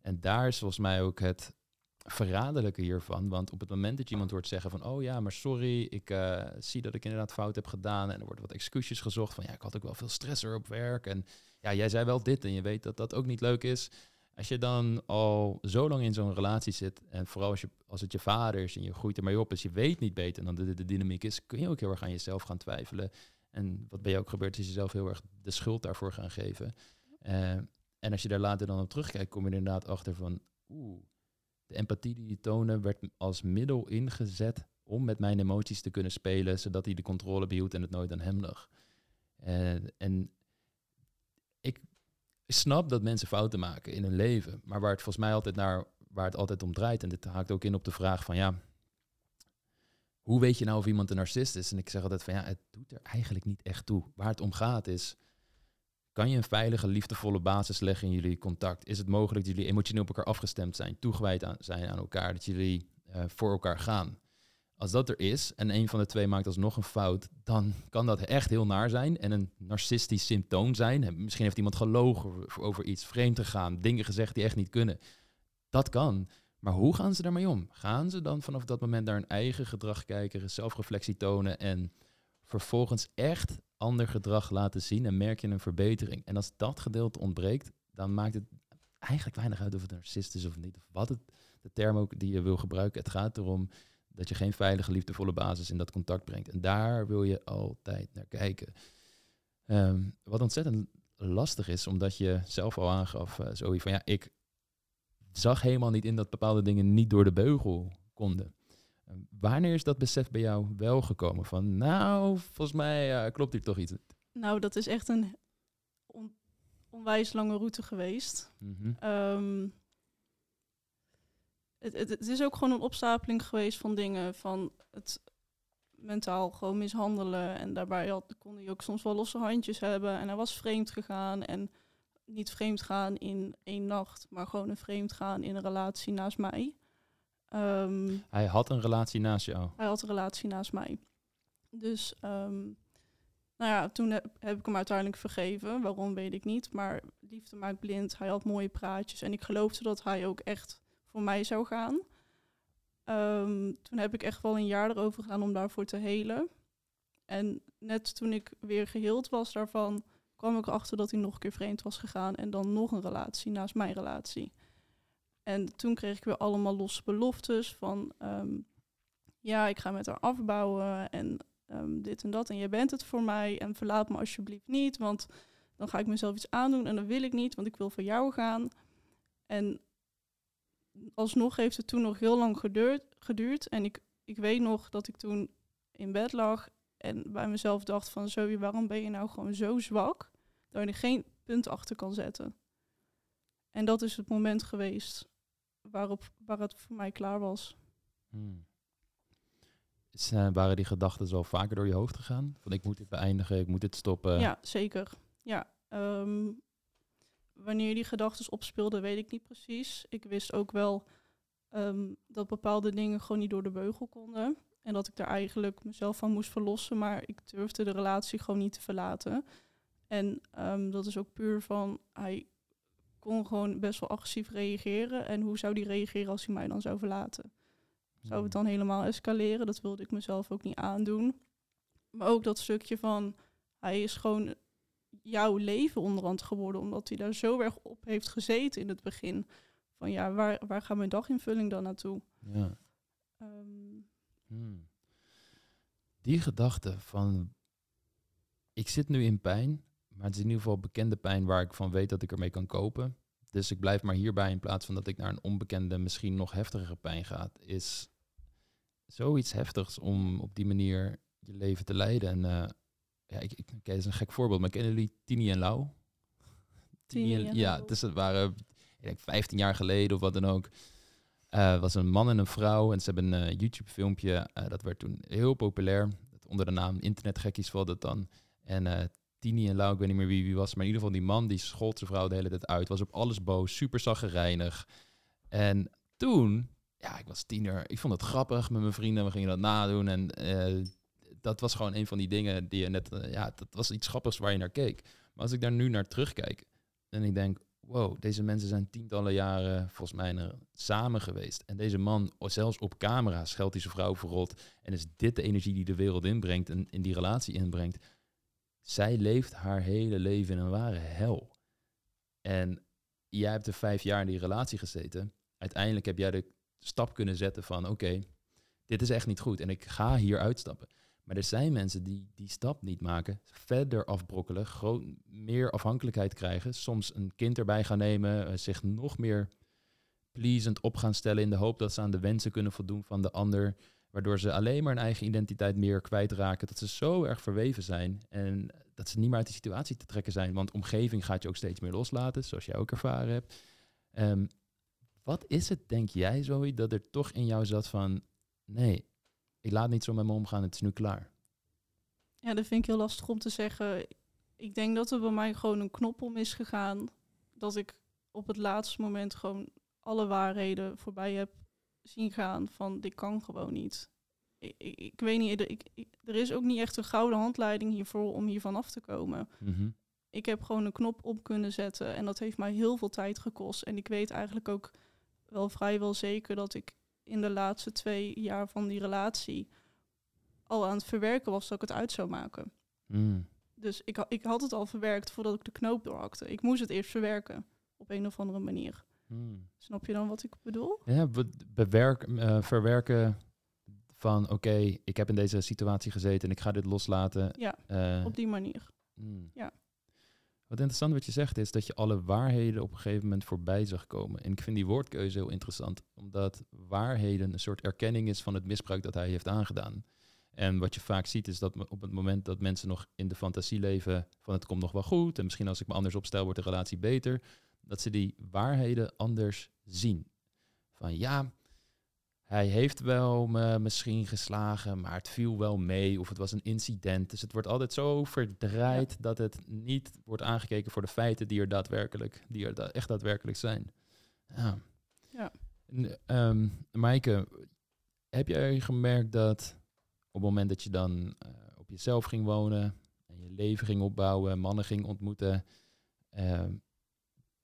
En daar is volgens mij ook het verraderlijke hiervan. Want op het moment dat je iemand hoort zeggen van... oh ja, maar sorry, ik eh, zie dat ik inderdaad fout heb gedaan... en er worden wat excuses gezocht van... ja, ik had ook wel veel stress er op werk... en ja, jij zei wel dit en je weet dat dat ook niet leuk is. Als je dan al zo lang in zo'n relatie zit... en vooral als, je, als het je vader is en je groeit er mee op... dus je weet niet beter dan de, de dynamiek is... kun je ook heel erg aan jezelf gaan twijfelen. En wat bij jou ook gebeurt, is jezelf heel erg de schuld daarvoor gaan geven. Eh, en als je daar later dan op terugkijkt, kom je er inderdaad achter van... oeh, de empathie die je tonen werd als middel ingezet om met mijn emoties te kunnen spelen, zodat hij de controle behield en het nooit aan hem lag. En, en snap dat mensen fouten maken in hun leven, maar waar het volgens mij altijd naar, waar het altijd om draait, en dit haakt ook in op de vraag van ja, hoe weet je nou of iemand een narcist is? En ik zeg altijd van ja, het doet er eigenlijk niet echt toe. Waar het om gaat is, kan je een veilige, liefdevolle basis leggen in jullie contact? Is het mogelijk dat jullie emotioneel op elkaar afgestemd zijn, toegewijd zijn aan elkaar, dat jullie eh, voor elkaar gaan? Als dat er is en een van de twee maakt alsnog een fout, dan kan dat echt heel naar zijn en een narcistisch symptoom zijn. En Misschien heeft iemand gelogen over, iets, vreemd gegaan, dingen gezegd die echt niet kunnen. Dat kan. Maar hoe gaan ze daarmee om? Gaan ze dan vanaf dat moment naar hun eigen gedrag kijken, zelfreflectie tonen en vervolgens echt ander gedrag laten zien en merk je een verbetering? En als dat gedeelte ontbreekt, dan maakt het eigenlijk weinig uit of het narcist is of niet. Of wat het, de term ook die je wil gebruiken. Het gaat erom dat je geen veilige, liefdevolle basis in dat contact brengt. En daar wil je altijd naar kijken. Ehm, wat ontzettend lastig is, omdat je zelf al aangaf, uh, Zoe, van ja, ik zag helemaal niet in dat bepaalde dingen niet door de beugel konden. Ehm, wanneer is dat besef bij jou wel gekomen? Van nou, volgens mij uh, klopt hier toch iets. Nou, dat is echt een on onwijs lange route geweest. Mhm. Ehm, het, het, het, is ook gewoon een opstapeling geweest van dingen. Van het mentaal gewoon mishandelen. En daarbij had, kon hij ook soms wel losse handjes hebben. En hij was vreemd gegaan. En niet vreemd gaan in één nacht, maar gewoon een vreemd gaan in een relatie naast mij. Ehm, hij had een relatie naast jou? Hij had een relatie naast mij. Dus, um, nou ja, toen heb, heb, ik hem uiteindelijk vergeven. Waarom weet ik niet. Maar liefde maakt blind. Hij had mooie praatjes. En ik geloofde dat hij ook echt mij zou gaan. Um, toen heb ik echt wel een jaar erover gedaan om daarvoor te helen. En net toen ik weer geheeld was daarvan, kwam ik erachter dat hij nog een keer vreemd was gegaan. En dan nog een relatie naast mijn relatie. En toen kreeg ik weer allemaal losse beloftes van... Um, ja, ik ga met haar afbouwen en um, dit en dat. En jij bent het voor mij en verlaat me alsjeblieft niet. Want dan ga ik mezelf iets aandoen en dat wil ik niet, want ik wil voor jou gaan. En alsnog heeft het toen nog heel lang geduurd. geduurd. En ik, ik weet nog dat ik toen in bed lag en bij mezelf dacht van... Zoe, waarom ben je nou gewoon zo zwak dat je er geen punt achter kan zetten? En dat is het moment geweest waarop, waar het voor mij klaar was. Hmm. Is, uh, waren die gedachten zo vaker door je hoofd gegaan? Van ik moet dit beëindigen, ik moet dit stoppen? Ja, zeker. Ja, um, wanneer die gedachten opspeelden, weet ik niet precies. Ik wist ook wel um, dat bepaalde dingen gewoon niet door de beugel konden. En dat ik daar eigenlijk mezelf van moest verlossen. Maar ik durfde de relatie gewoon niet te verlaten. En um, dat is ook puur van, hij kon gewoon best wel agressief reageren. En hoe zou die reageren als hij mij dan zou verlaten? Zou het dan helemaal escaleren? Dat wilde ik mezelf ook niet aandoen. Maar ook dat stukje van, hij is gewoon jouw leven onderhand geworden, omdat hij daar zo erg op heeft gezeten in het begin. Van ja, waar, waar gaat mijn daginvulling dan naartoe? Ja. Um. Hmm. Die gedachte van, ik zit nu in pijn, maar het is in ieder geval bekende pijn waar ik van weet dat ik ermee kan kopen. Dus ik blijf maar hierbij in plaats van dat ik naar een onbekende, misschien nog heftigere pijn ga, is zoiets heftigs om op die manier je leven te leiden. En uh, ja, ik, ik, dat is een gek voorbeeld, maar kennen jullie Tini en Lau? Tini en, ja, dus het waren ik denk 15 jaar geleden of wat dan ook. Uh, was een man en een vrouw en ze hebben een uh, YouTube-filmpje. Uh, dat werd toen heel populair. Onder de naam Internetgekkies valt het dan. En Tini en Lau, ik weet niet meer wie wie was, maar in ieder geval die man die schold zijn vrouw de hele tijd uit. Was op alles boos, super zaggerijnig. En toen, ja, ik was tiener. Ik vond het grappig met mijn vrienden. We gingen dat nadoen en dat was gewoon een van die dingen die je net, uh, ja, dat was iets grappigs waar je naar keek. Maar als ik daar nu naar terugkijk en ik denk, wow, deze mensen zijn tientallen jaren volgens mij samen geweest. En deze man, zelfs op camera, scheldt zijn vrouw verrot. En is dit de energie die de wereld inbrengt en in die relatie inbrengt. Zij leeft haar hele leven in een ware hel. En jij hebt er vijf jaar in die relatie gezeten. Uiteindelijk heb jij de stap kunnen zetten van, oké, dit is echt niet goed en ik ga hier uitstappen. Maar er zijn mensen die die stap niet maken, verder afbrokkelen, groot, meer afhankelijkheid krijgen, soms een kind erbij gaan nemen, uh, zich nog meer pleasend op gaan stellen in de hoop dat ze aan de wensen kunnen voldoen van de ander, waardoor ze alleen maar hun eigen identiteit meer kwijtraken, dat ze zo erg verweven zijn en dat ze niet meer uit die situatie te trekken zijn, want omgeving gaat je ook steeds meer loslaten, zoals jij ook ervaren hebt. Um, wat is het, denk jij, Zoe, dat er toch in jou zat van, nee, ik laat niet zo met me omgaan, het is nu klaar. Ja, dat vind ik heel lastig om te zeggen. Ik denk dat er bij mij gewoon een knop om is gegaan. Dat ik op het laatste moment gewoon alle waarheden voorbij heb zien gaan van dit kan gewoon niet. Ik, ik, ik weet niet, ik, er is ook niet echt een gouden handleiding hiervoor om hiervan af te komen. Mm -hmm. Ik heb gewoon een knop op kunnen zetten en dat heeft mij heel veel tijd gekost. En ik weet eigenlijk ook wel vrijwel zeker dat ik in de laatste twee jaar van die relatie al aan het verwerken was dat ik het uit zou maken. Mm. Dus ik, ik had het al verwerkt voordat ik de knoop doorhakte. Ik moest het eerst verwerken. Op een of andere manier. Hmm. Snap je dan wat ik bedoel? Ja, be- bewerk, eh, verwerken van oké, ik heb in deze situatie gezeten en ik ga dit loslaten. Ja, Eh, op die manier. hmm. ja. Wat interessant wat je zegt is dat je alle waarheden op een gegeven moment voorbij zag komen. En ik vind die woordkeuze heel interessant, omdat waarheden een soort erkenning is van het misbruik dat hij heeft aangedaan. En wat je vaak ziet is dat op het moment dat mensen nog in de fantasie leven van het komt nog wel goed en misschien als ik me anders opstel wordt de relatie beter, dat ze die waarheden anders zien. Van ja, hij heeft wel me misschien geslagen, maar het viel wel mee of het was een incident. Dus het wordt altijd zo verdraaid dat het niet wordt aangekeken voor de feiten die er daadwerkelijk, die er da- echt daadwerkelijk zijn. Ja. Ja. Ehm, Maaike, heb jij gemerkt dat op het moment dat je dan eh, op jezelf ging wonen en je leven ging opbouwen, mannen ging ontmoeten, ehm,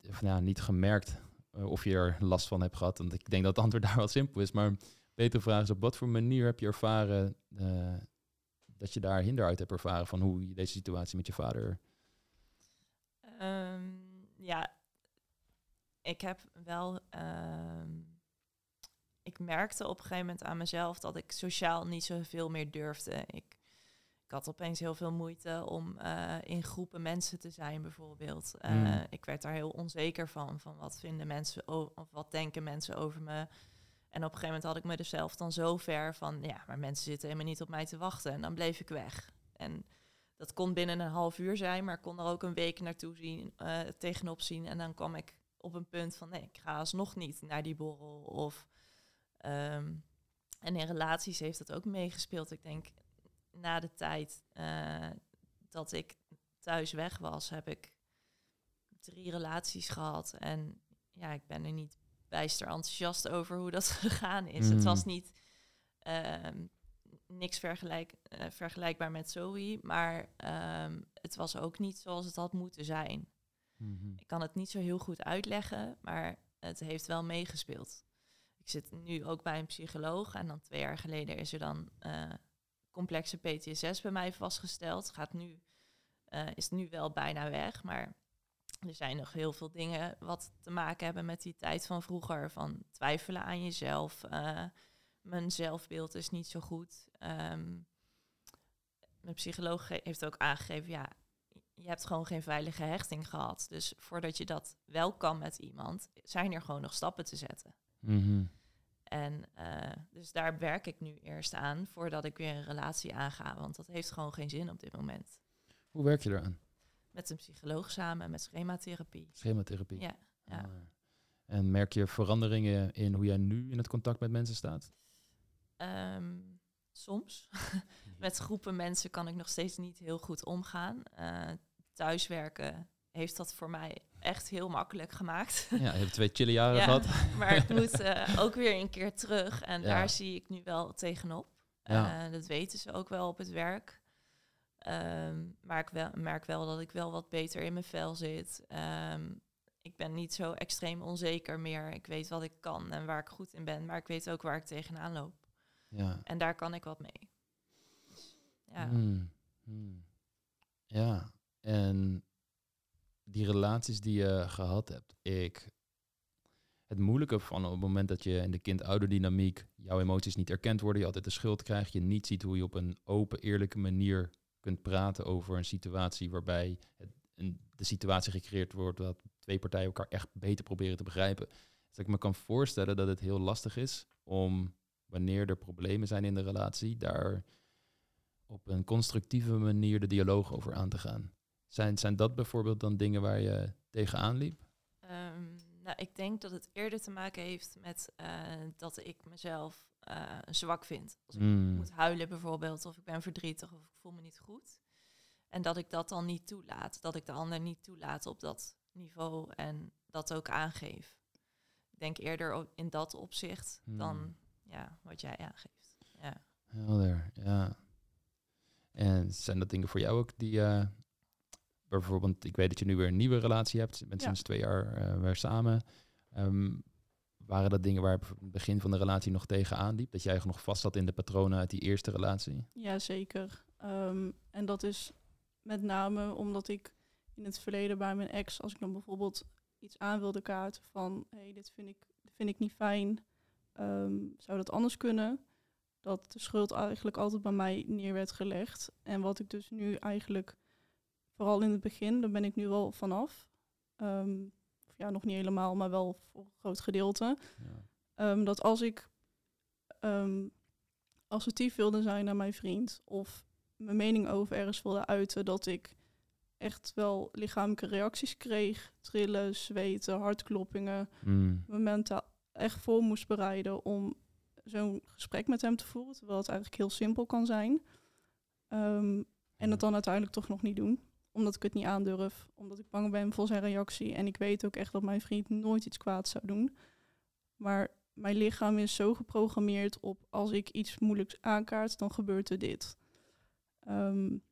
of nou, niet gemerkt of je er last van hebt gehad? Want ik denk dat het antwoord [laughs] daar wel simpel is. Maar betere vraag is, op wat voor manier heb je ervaren eh, dat je daar hinder uit hebt ervaren van hoe je deze situatie met je vader... Ehm, ja, ik heb wel. ehm, ik merkte op een gegeven moment aan mezelf dat ik sociaal niet zoveel meer durfde. Ik had opeens heel veel moeite om eh, in groepen mensen te zijn, bijvoorbeeld. Eh, Mm. Ik werd daar heel onzeker van. Van wat vinden mensen of wat denken mensen over me. En op een gegeven moment had ik me dus zelf dan zo ver van, ja, maar mensen zitten helemaal niet op mij te wachten. En dan bleef ik weg. En dat kon binnen een half uur zijn, maar ik kon er ook een week naartoe zien, eh, tegenop zien. En dan kwam ik op een punt van, nee, ik ga alsnog niet naar die borrel. Of, ehm, en in relaties heeft dat ook meegespeeld. Ik denk, na de tijd eh, dat ik thuis weg was, heb ik drie relaties gehad. En ja, ik ben er niet bijster enthousiast over hoe dat [laughs] gegaan is. Het Mm. was niet ehm, niks vergelijk, eh, vergelijkbaar met Zoe, maar ehm, het was ook niet zoals het had moeten zijn. Ik kan het niet zo heel goed uitleggen, maar het heeft wel meegespeeld. Ik zit nu ook bij een psycholoog en dan twee jaar geleden is er dan eh, complexe PTSS bij mij vastgesteld. Gaat nu, eh, is nu wel bijna weg, maar er zijn nog heel veel dingen wat te maken hebben met die tijd van vroeger. Van twijfelen aan jezelf. eh, mijn zelfbeeld is niet zo goed. Ehm, mijn psycholoog heeft ook aangegeven, ja, je hebt gewoon geen veilige hechting gehad. Dus voordat je dat wel kan met iemand, zijn er gewoon nog stappen te zetten. Mhm. En eh, dus daar werk ik nu eerst aan voordat ik weer een relatie aanga. Want dat heeft gewoon geen zin op dit moment. Hoe werk je eraan? Met een psycholoog samen, met schematherapie. Schematherapie. Ja, ja. Ah. En merk je veranderingen in hoe jij nu in het contact met mensen staat? Ehm, soms. [laughs] met groepen mensen kan ik nog steeds niet heel goed omgaan. Eh, thuiswerken heeft dat voor mij echt heel makkelijk gemaakt. Ja, je hebt twee chille jaren [laughs] Ja, gehad. maar ik [laughs] moet eh, ook weer een keer terug. En Ja. daar zie ik nu wel tegenop. Ja. Eh, dat weten ze ook wel op het werk. Ehm, maar ik wel, merk wel dat ik wel wat beter in mijn vel zit. Ehm, ik ben niet zo extreem onzeker meer. Ik weet wat ik kan en waar ik goed in ben. Maar ik weet ook waar ik tegenaan loop. Ja. En daar kan ik wat mee. Dus, ja. Hmm, hmm. Ja, en die relaties die je gehad hebt, ik. Het moeilijke van op het moment dat je in de kind-ouderdynamiek jouw emoties niet erkend worden, je altijd de schuld krijgt, je niet ziet hoe je op een open, eerlijke manier kunt praten over een situatie waarbij de situatie gecreëerd wordt dat twee partijen elkaar echt beter proberen te begrijpen. Dus ik me kan voorstellen dat het heel lastig is om, wanneer er problemen zijn in de relatie, daar op een constructieve manier de dialoog over aan te gaan. Zijn, zijn dat bijvoorbeeld dan dingen waar je tegenaan liep? Ehm, nou, ik denk dat het eerder te maken heeft met eh, dat ik mezelf eh, zwak vind. Als ik Mm. moet huilen bijvoorbeeld, of ik ben verdrietig of ik voel me niet goed. En dat ik dat dan niet toelaat. Dat ik de ander niet toelaat op dat niveau en dat ook aangeef. Ik denk eerder in dat opzicht Hmm. dan ja, wat jij aangeeft. Ja. Helder, ja. En zijn dat dingen voor jou ook die... bijvoorbeeld, ik weet dat je nu weer een nieuwe relatie hebt. Je bent Ja. sinds twee jaar eh, weer samen. Ehm, waren dat dingen waar het begin van de relatie nog tegenaan liep? Dat jij nog vast zat in de patronen uit die eerste relatie? Ja, zeker. Ehm, en dat is met name omdat ik in het verleden bij mijn ex, als ik dan bijvoorbeeld iets aan wilde kaarten van hé, hey, dit vind ik, vind ik niet fijn, ehm, zou dat anders kunnen? Dat de schuld eigenlijk altijd bij mij neer werd gelegd. En wat ik dus nu eigenlijk, vooral in het begin, daar ben ik nu wel vanaf. Um, ja, nog niet helemaal, maar wel voor een groot gedeelte. Ja. Ehm, dat als ik um, assertief wilde zijn naar mijn vriend of mijn mening over ergens wilde uiten, dat ik echt wel lichamelijke reacties kreeg. Trillen, zweten, hartkloppingen. Mm. Echt voor moest bereiden om zo'n gesprek met hem te voeren. Terwijl het eigenlijk heel simpel kan zijn. En het dan uiteindelijk toch nog niet doen. Omdat ik het niet aandurf. Omdat ik bang ben voor zijn reactie. En ik weet ook echt dat mijn vriend nooit iets kwaads zou doen. Maar mijn lichaam is zo geprogrammeerd op als ik iets moeilijks aankaart, dan gebeurt er dit. Um,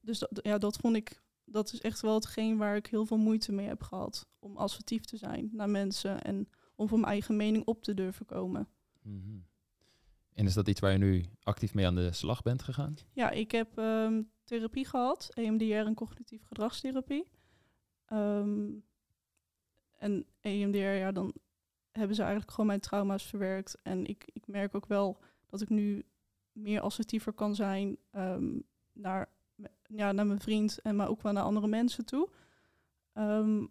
dus dat, ja, dat vond ik, dat is echt wel hetgeen waar ik heel veel moeite mee heb gehad. Om assertief te zijn naar mensen en om voor mijn eigen mening op te durven komen. Mm En is dat iets waar je nu actief mee aan de slag bent gegaan? Ja, ik heb um, therapie gehad, EMDR en cognitieve gedragstherapie. Um, en EMDR, ja, dan hebben ze eigenlijk gewoon mijn trauma's verwerkt. En ik, ik merk ook wel dat ik nu meer assertiever kan zijn um, naar, ja, naar mijn vriend en maar ook wel naar andere mensen toe.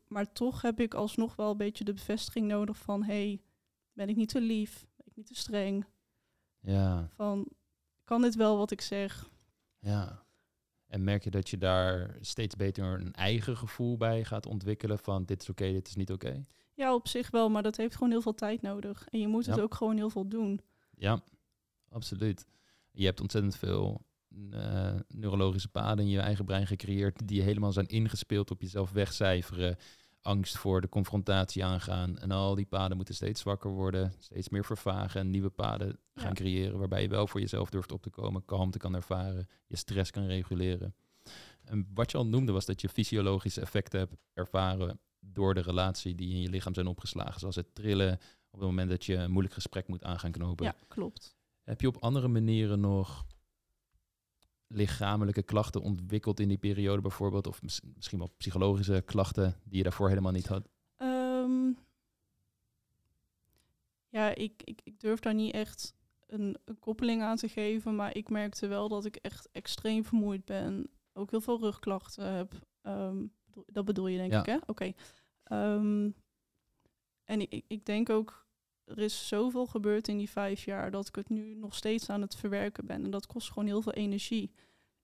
Maar toch heb ik alsnog wel een beetje de bevestiging nodig van hey, ben ik niet te lief? Ben ik niet te streng? Ja. Van kan dit wel wat ik zeg? Ja. En merk je dat je daar steeds beter een eigen gevoel bij gaat ontwikkelen van dit is oké, dit is niet oké? Ja, op zich wel, maar dat heeft gewoon heel veel tijd nodig. En je moet het ook gewoon heel veel doen. Ja, absoluut. Je hebt ontzettend veel uh, neurologische paden in je eigen brein gecreëerd die helemaal zijn ingespeeld op jezelf wegcijferen, angst voor de confrontatie aangaan. En al die paden moeten steeds zwakker worden, steeds meer vervagen en nieuwe paden gaan creëren waarbij je wel voor jezelf durft op te komen, kalmte kan ervaren, je stress kan reguleren. En wat je al noemde was dat je fysiologische effecten hebt ervaren door de relatie die in je lichaam zijn opgeslagen. Zoals het trillen op het moment dat je een moeilijk gesprek moet aan gaan knopen. Ja, klopt. Heb je op andere manieren nog lichamelijke klachten ontwikkeld in die periode bijvoorbeeld? Of misschien wel psychologische klachten die je daarvoor helemaal niet had? Ehm, ja, ik, ik, ik durf daar niet echt een, een, koppeling aan te geven. Maar ik merkte wel dat ik echt extreem vermoeid ben. Ook heel veel rugklachten heb. Ehm, dat bedoel je denk ik, hè? Oké. Ehm, en ik, ik denk ook, er is zoveel gebeurd in die vijf jaar dat ik het nu nog steeds aan het verwerken ben. En dat kost gewoon heel veel energie.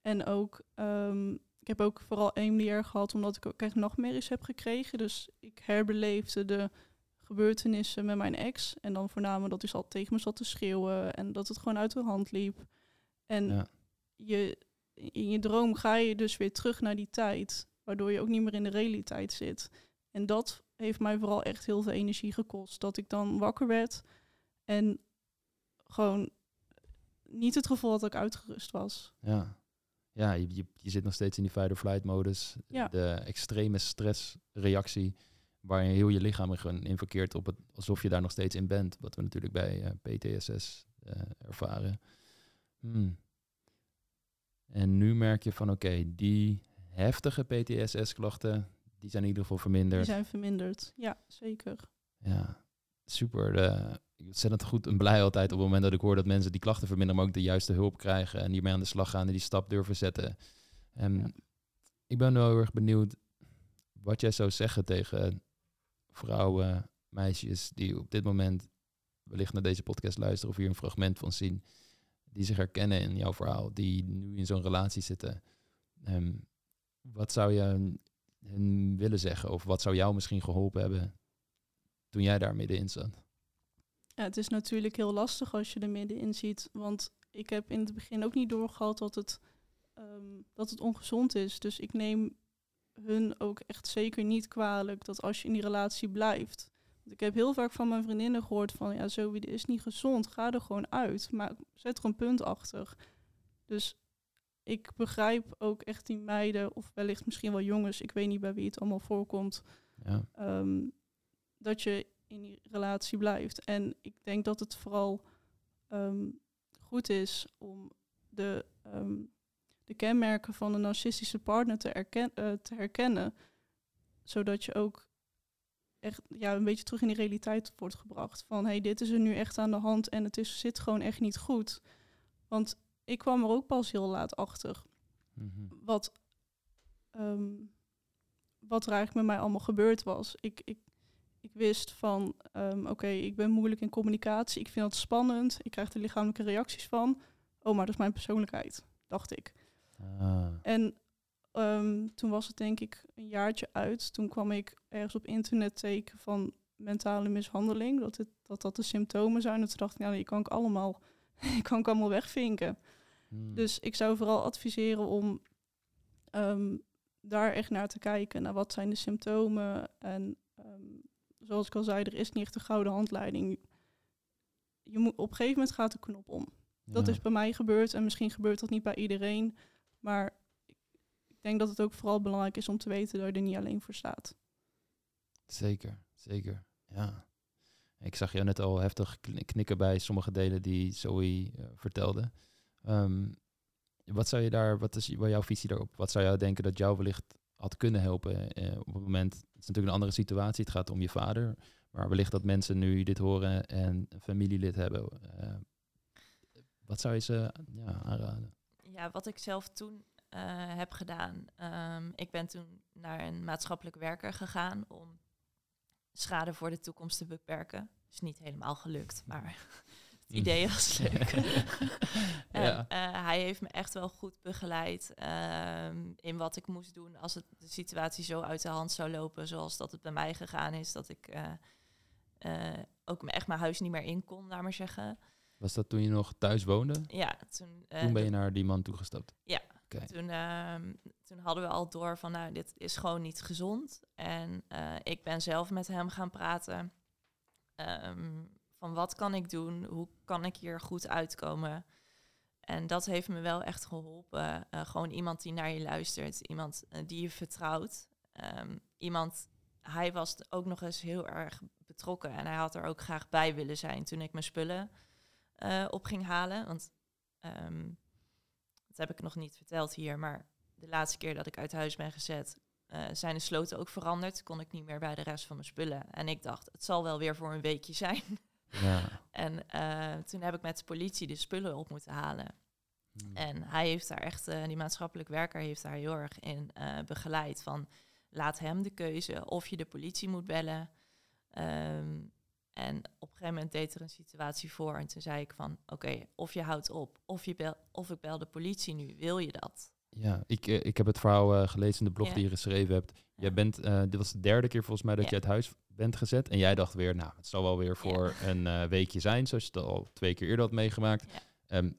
En ook, um, ik heb ook vooral EMDR gehad omdat ik ook echt nachtmerries heb gekregen. Dus ik herbeleefde de gebeurtenissen met mijn ex. En dan voornamelijk dat hij al tegen me zat te schreeuwen en dat het gewoon uit de hand liep. En je, in je droom ga je dus weer terug naar die tijd waardoor je ook niet meer in de realiteit zit. En dat heeft mij vooral echt heel veel energie gekost. Dat ik dan wakker werd en gewoon niet het gevoel dat ik uitgerust was. Ja, ja je, je, je zit nog steeds in die fight-or-flight modus. Ja. De extreme stressreactie waar je heel je lichaam in verkeert op het, alsof je daar nog steeds in bent. Wat we natuurlijk bij uh, eh, PTSS uh, eh, ervaren. Hmm. En nu merk je van oké, die heftige PTSS-klachten, die zijn in ieder geval verminderd. Die zijn verminderd, ja, zeker. Ja, super. Uh, ontzettend goed en blij altijd op het moment dat ik hoor dat mensen die klachten verminderen, maar ook de juiste hulp krijgen en hiermee aan de slag gaan en die stap durven zetten. En ik ben wel heel erg benieuwd wat jij zou zeggen tegen vrouwen, meisjes die op dit moment wellicht naar deze podcast luisteren of hier een fragment van zien, die zich herkennen in jouw verhaal, die nu in zo'n relatie zitten. Um, wat zou je hen willen zeggen? Of wat zou jou misschien geholpen hebben toen jij daar middenin zat? Ja, het is natuurlijk heel lastig als je er middenin ziet. Want ik heb in het begin ook niet doorgehad dat het, ehm, dat het ongezond is. Dus ik neem hun ook echt zeker niet kwalijk dat als je in die relatie blijft. Ik heb heel vaak van mijn vriendinnen gehoord van ja, zo is niet gezond, ga er gewoon uit. Maar zet er een punt achter. Dus ik begrijp ook echt die meiden, of wellicht misschien wel jongens, ik weet niet bij wie het allemaal voorkomt, ja. Ehm, dat je in die relatie blijft. En ik denk dat het vooral ehm, goed is om de, ehm, de kenmerken van een narcistische partner te, erken, uh, te herkennen, zodat je ook echt ja, een beetje terug in de realiteit wordt gebracht. Van hey, dit is er nu echt aan de hand en het is, zit gewoon echt niet goed. Want ik kwam er ook pas heel laat achter. Mhm. Wat, ehm, wat er eigenlijk met mij allemaal gebeurd was. Ik, ik, ik wist van, ehm, oké, ik ben moeilijk in communicatie. Ik vind dat spannend. Ik krijg er lichamelijke reacties van. Oh, maar dat is mijn persoonlijkheid, dacht ik. Ah. En ehm, toen was het denk ik een jaartje uit. Toen kwam ik ergens op internet teken van mentale mishandeling. Dat, het, dat dat de symptomen zijn. En toen dacht ik, nou, die kan ik allemaal, [laughs] die kan ik allemaal wegvinken. Hmm. Dus ik zou vooral adviseren om ehm, daar echt naar te kijken. Naar wat zijn de symptomen. En ehm, zoals ik al zei, er is niet echt een gouden handleiding. Je moet, op een gegeven moment gaat de knop om. Dat is bij mij gebeurd en misschien gebeurt dat niet bij iedereen. Maar ik ik denk dat het ook vooral belangrijk is om te weten dat je er niet alleen voor staat. Zeker, zeker. Ja. Ik zag jou net al heftig kn- knikken bij sommige delen die Zoe eh, vertelde. Ehm, wat zou je daar, wat is jouw visie daarop? Wat zou jou denken dat jou wellicht had kunnen helpen eh, op het moment? Het is natuurlijk een andere situatie. Het gaat om je vader, maar wellicht dat mensen nu dit horen en een familielid hebben. eh, wat zou je ze ja, aanraden? Ja, wat ik zelf toen heb gedaan. ehm, ik ben toen naar een maatschappelijk werker gegaan om schade voor de toekomst te beperken. Is niet helemaal gelukt, maar [laughs] het idee was [laughs] leuk. [laughs] En, ja. eh, hij heeft me echt wel goed begeleid ehm, in wat ik moest doen als het de situatie zo uit de hand zou lopen zoals dat het bij mij gegaan is. Dat ik eh, ook echt mijn huis niet meer in kon, laat maar zeggen. Was dat toen je nog thuis woonde? Ja, toen, toen ben je naar die man toegestapt? Ja. Ehm, toen hadden we al door van, nou, dit is gewoon niet gezond. En eh, ik ben zelf met hem gaan praten. ehm, van wat kan ik doen? Hoe kan ik hier goed uitkomen? En dat heeft me wel echt geholpen. Eh, gewoon iemand die naar je luistert. Iemand eh, die je vertrouwt. Ehm, iemand, hij was ook nog eens heel erg betrokken. En hij had er ook graag bij willen zijn toen ik mijn spullen op ging halen. Want dat heb ik nog niet verteld hier, maar de laatste keer dat ik uit huis ben gezet, eh, zijn de sloten ook veranderd. Kon ik niet meer bij de rest van mijn spullen. En ik dacht, het zal wel weer voor een weekje zijn. [laughs] Ja. en eh, toen heb ik met de politie de spullen op moeten halen. Hmm. En hij heeft daar echt, eh, die maatschappelijk werker heeft daar heel erg in begeleid. Van laat hem de keuze of je de politie moet bellen. Ehm, en op een gegeven moment deed er een situatie voor. En toen zei ik van oké, of je houdt op, of, je bel, of ik bel de politie nu. Wil je dat? Ja, ik, eh, ik heb het verhaal eh, gelezen in de blog die je geschreven hebt. Jij Ja. bent, eh, dit was de derde keer volgens mij dat Ja. je uit huis bent gezet. En jij dacht weer, nou, het zal wel weer voor een weekje zijn, zoals je het al twee keer eerder had meegemaakt. Ehm,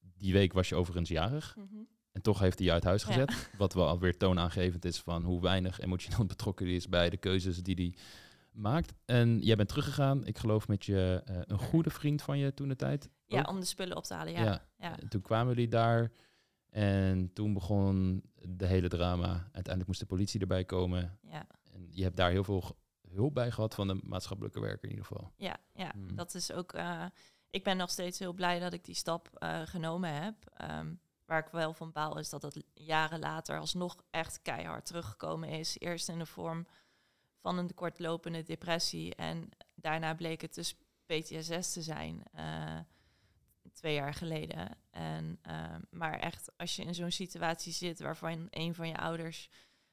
die week was je overigens jarig. Mhm. En toch heeft hij je uit huis gezet. Wat wel alweer toonaangevend is van hoe weinig emotioneel [laughs] betrokken hij is bij de keuzes die hij maakt. En jij bent teruggegaan, ik geloof met je eh, een goede vriend van je toen de tijd. Ja, ook? om de spullen op te halen. Ja. Ja. ja. En toen kwamen jullie daar en toen begon de hele drama. Uiteindelijk moest de politie erbij komen. ja. En je hebt daar heel veel hulp bij gehad van de maatschappelijke werker in ieder geval. Ja, ja. Hmm. dat is ook. eh, ik ben nog steeds heel blij dat ik die stap eh, genomen heb. Ehm, waar ik wel van baal is dat het jaren later alsnog echt keihard teruggekomen is. Eerst in de vorm van een kortlopende depressie en daarna bleek het dus PTSS te zijn. eh, twee jaar geleden. En, ehm, maar echt, als je in zo'n situatie zit waarvan een van je ouders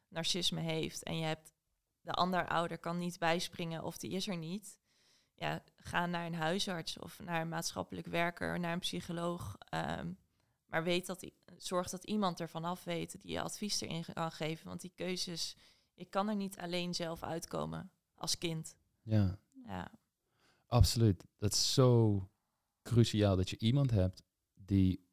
narcisme heeft en je hebt de andere ouder kan niet bijspringen of die is er niet. Ja, ga naar een huisarts of naar een maatschappelijk werker, naar een psycholoog. ehm, maar weet dat, zorg dat iemand ervan af weet die je advies erin kan geven. Want die keuzes, ik kan er niet alleen zelf uitkomen als kind. Ja, Ja, absoluut. Dat is zo cruciaal dat je iemand hebt die,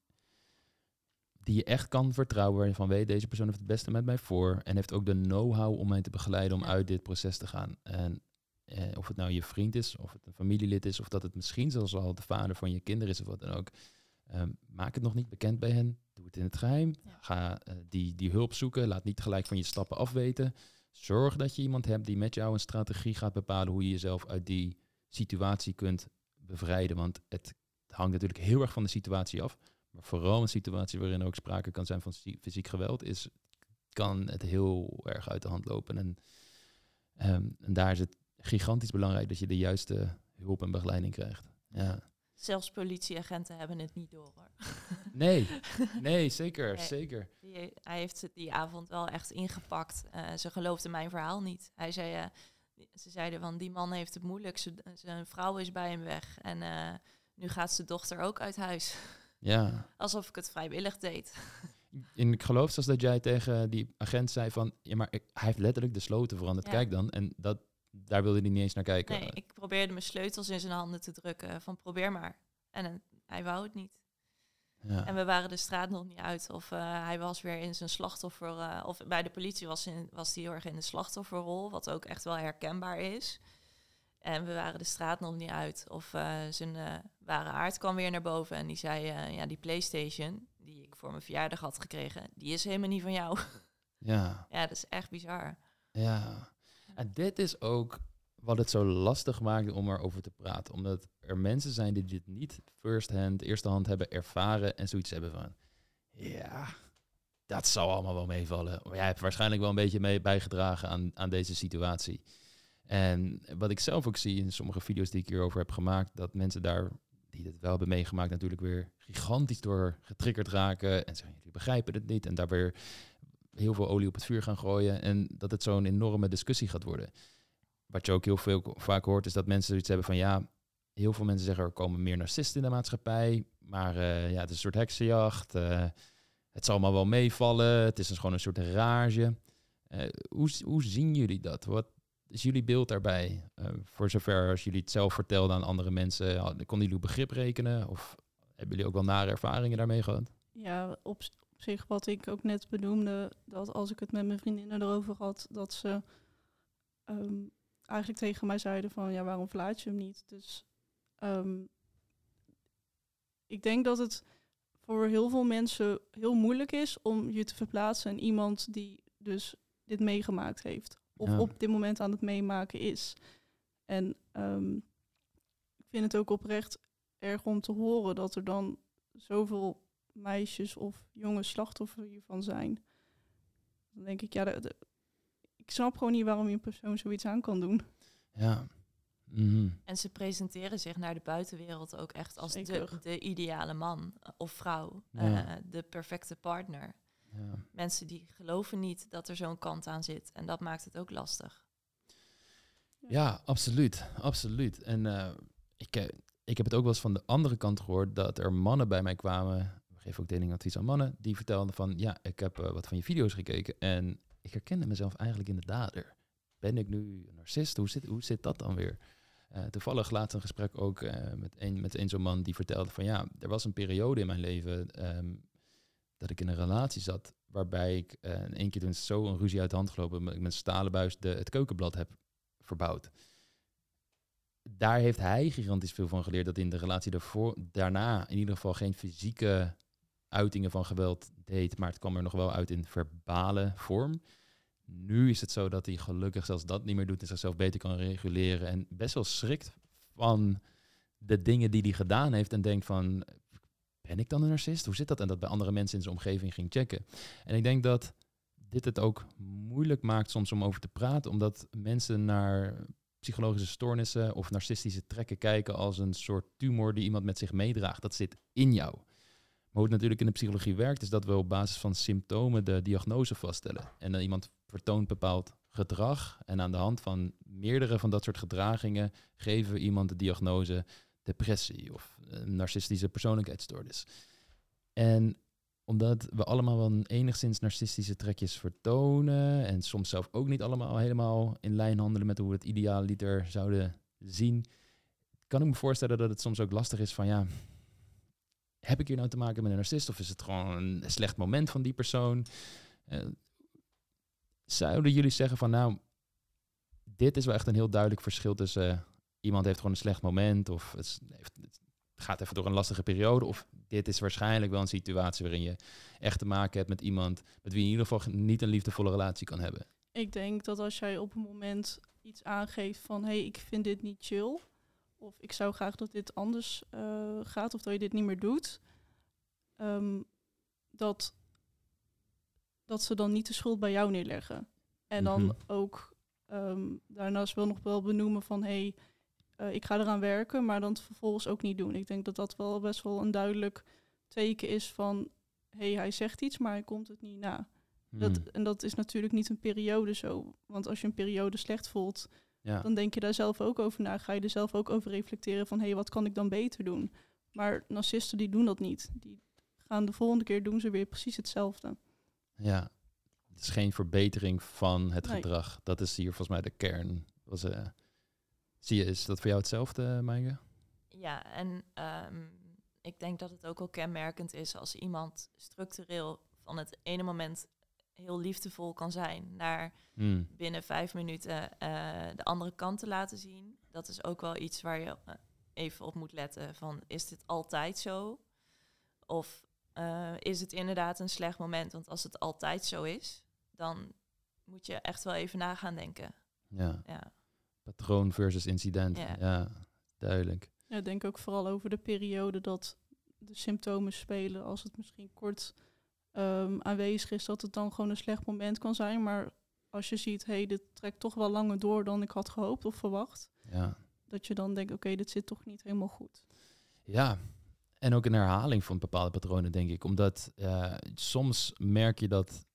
die je echt kan vertrouwen. Van weet, deze persoon heeft het beste met mij voor. En heeft ook de know-how om mij te begeleiden om Ja. uit dit proces te gaan. En eh, of het nou je vriend is, of het een familielid is, of dat het misschien zelfs al de vader van je kinderen is of wat dan ook. Ehm, maak het nog niet bekend bij hen. Doe het in het geheim. Ja. Ga eh, die, die hulp zoeken. Laat niet gelijk van je stappen afweten. Zorg dat je iemand hebt die met jou een strategie gaat bepalen hoe je jezelf uit die situatie kunt bevrijden. Want het hangt natuurlijk heel erg van de situatie af. Maar vooral een situatie waarin ook sprake kan zijn van fy- fysiek geweld, is, kan het heel erg uit de hand lopen. En, ehm, en daar is het gigantisch belangrijk dat je de juiste hulp en begeleiding krijgt. Ja. Zelfs politieagenten hebben het niet door. Hoor. [laughs] Nee, [laughs] nee, zeker, Nee. zeker. Die, hij heeft het die avond wel echt ingepakt. Eh, ze geloofden mijn verhaal niet. Hij zei, eh, ze zeiden van die man heeft het moeilijk. Zijn vrouw is bij hem weg. En eh, nu gaat zijn dochter ook uit huis. [laughs] Ja. Alsof ik het vrijwillig deed. En ik geloof zelfs dat jij tegen die agent zei van, ja, maar ik- hij heeft letterlijk de sloten veranderd. Ja. Kijk dan. En dat, daar wilde hij niet eens naar kijken. Nee, ik probeerde mijn sleutels in zijn handen te drukken. Van probeer maar. En hij wou het niet. Ja. En we waren de straat nog niet uit. Of eh, hij was weer in zijn slachtoffer. eh, of bij de politie was, in, was hij heel erg in de slachtofferrol. Wat ook echt wel herkenbaar is. En we waren de straat nog niet uit. Of eh, zijn ware aard kwam weer naar boven. En die zei: Ja, die PlayStation. die ik voor mijn verjaardag had gekregen. die is helemaal niet van jou. ja. [laughs] ja, dat is echt bizar. Ja, en dit is ook wat het zo lastig maakt om erover te praten. Omdat er mensen zijn die dit niet first hand, eerste hand hebben ervaren en zoiets hebben van, ja, dat zal allemaal wel meevallen. Maar jij hebt waarschijnlijk wel een beetje mee bijgedragen aan, aan deze situatie. En wat ik zelf ook zie in sommige video's die ik hierover heb gemaakt, dat mensen daar, die dit wel hebben meegemaakt, natuurlijk weer gigantisch door getriggerd raken. En zeggen, jullie begrijpen het niet. En daar weer heel veel olie op het vuur gaan gooien. En dat het zo'n enorme discussie gaat worden. Wat je ook heel veel vaak hoort, is dat mensen zoiets hebben van ja, heel veel mensen zeggen er komen meer narcisten in de maatschappij. Maar eh, ja, het is een soort heksenjacht. eh, het zal allemaal wel meevallen. Het is dus gewoon een soort rage. Eh, hoe, hoe zien jullie dat? Wat is jullie beeld daarbij? Voor zover als jullie het zelf vertelden aan andere mensen, hadden- konden jullie begrip rekenen? Of hebben jullie ook wel nare ervaringen daarmee gehad? Ja, op zich wat ik ook net benoemde, dat als ik het met mijn vriendinnen erover had, dat ze ehm, eigenlijk tegen mij zeiden van ja, waarom verlaat je hem niet? Dus ehm, ik denk dat het voor heel veel mensen heel moeilijk is om je te verplaatsen in iemand die dus dit meegemaakt heeft. Of Ja. op dit moment aan het meemaken is. En ehm, ik vind het ook oprecht erg om te horen dat er dan zoveel meisjes of jonge slachtoffer hiervan zijn. Dan denk ik, ja, de- de- ik snap gewoon niet waarom je een persoon zoiets aan kan doen. Ja. Mhm. En ze presenteren zich naar de buitenwereld ook echt als de, de ideale man of vrouw. Ja. eh, de perfecte partner. ja. Mensen die geloven niet dat er zo'n kant aan zit. En dat maakt het ook lastig. Ja, absoluut. Absoluut. En eh, ik, eh, ik heb het ook wel eens van de andere kant gehoord dat er mannen bij mij kwamen. Geven ook datingadvies aan mannen. Die vertelden van ja, ik heb eh, wat van je video's gekeken en ik herkende mezelf eigenlijk in de dader. Ben ik nu een narcist? Hoe zit, hoe zit dat dan weer? Eh, toevallig laatst een gesprek ook eh, met een, met een zo'n man die vertelde van ja, er was een periode in mijn leven ehm, dat ik in een relatie zat waarbij ik in één keer toen zo een ruzie uit de hand gelopen, dat ik met stalen buis de, het keukenblad heb verbouwd. Daar heeft hij gigantisch veel van geleerd. Dat in de relatie daarvoor, daarna in ieder geval geen fysieke uitingen van geweld deed. Maar het kwam er nog wel uit in verbale vorm. Nu is het zo dat hij gelukkig zelfs dat niet meer doet. En zichzelf beter kan reguleren. En best wel schrikt van de dingen die hij gedaan heeft. En denkt van, ben ik dan een narcist? Hoe zit dat? En dat bij andere mensen in zijn omgeving ging checken. En ik denk dat dit het ook moeilijk maakt soms om over te praten. Omdat mensen naar psychologische stoornissen of narcistische trekken kijken als een soort tumor die iemand met zich meedraagt. Dat zit in jou. Maar hoe het natuurlijk in de psychologie werkt, is dat we op basis van symptomen de diagnose vaststellen. En iemand vertoont bepaald gedrag. En aan de hand van meerdere van dat soort gedragingen geven we iemand de diagnose depressie of narcistische persoonlijkheidsstoornis. En omdat we allemaal wel enigszins narcistische trekjes vertonen en soms zelf ook niet allemaal helemaal in lijn handelen met hoe we het idealiter zouden zien, kan ik me voorstellen dat het soms ook lastig is van ja, heb ik hier nou te maken met een narcist of is het gewoon een slecht moment van die persoon? Eh, zouden jullie zeggen van nou, dit is wel echt een heel duidelijk verschil tussen eh, iemand heeft gewoon een slecht moment of het gaat even door een lastige periode of dit is waarschijnlijk wel een situatie waarin je echt te maken hebt met iemand met wie je in ieder geval niet een liefdevolle relatie kan hebben. Ik denk dat als jij op een moment iets aangeeft van hé, hey, ik vind dit niet chill. Of ik zou graag dat dit anders eh, gaat of dat je dit niet meer doet. ehm, dat, dat ze dan niet de schuld bij jou neerleggen. En dan Mhm. ook ehm, daarnaast wel nog wel benoemen van hé, hey, eh, ik ga eraan werken, maar dan het vervolgens ook niet doen. Ik denk dat dat wel best wel een duidelijk teken is van hé, hey, hij zegt iets, maar hij komt het niet na. Dat, Hmm. en dat is natuurlijk niet een periode zo. Want als je een periode slecht voelt, ja. dan denk je daar zelf ook over na. Ga je er zelf ook over reflecteren van hé, hey, wat kan ik dan beter doen? Maar narcisten die doen dat niet. Die gaan de volgende keer doen ze weer precies hetzelfde. ja. Het is geen verbetering van het Nee. gedrag. Dat is hier volgens mij de kern. Was, eh, zie je, is dat voor jou hetzelfde, Maaike? Ja, en ehm, ik denk dat het ook wel kenmerkend is als iemand structureel van het ene moment heel liefdevol kan zijn, naar Hmm. binnen vijf minuten eh, de andere kant te laten zien. Dat is ook wel iets waar je eh, even op moet letten. Van is dit altijd zo? Of eh, is het inderdaad een slecht moment? Want als het altijd zo is, dan moet je echt wel even na gaan denken. Ja. Ja, Patroon versus incident. Ja. Ja, duidelijk. Ja, denk ook vooral over de periode dat de symptomen spelen. Als het misschien kort ehm, aanwezig is, dat het dan gewoon een slecht moment kan zijn. Maar als je ziet, hé, hey, dit trekt toch wel langer door dan ik had gehoopt of verwacht. Ja. Dat je dan denkt, oké, dit zit toch niet helemaal goed. Ja, en ook een herhaling van bepaalde patronen, denk ik. Omdat eh, soms merk je dat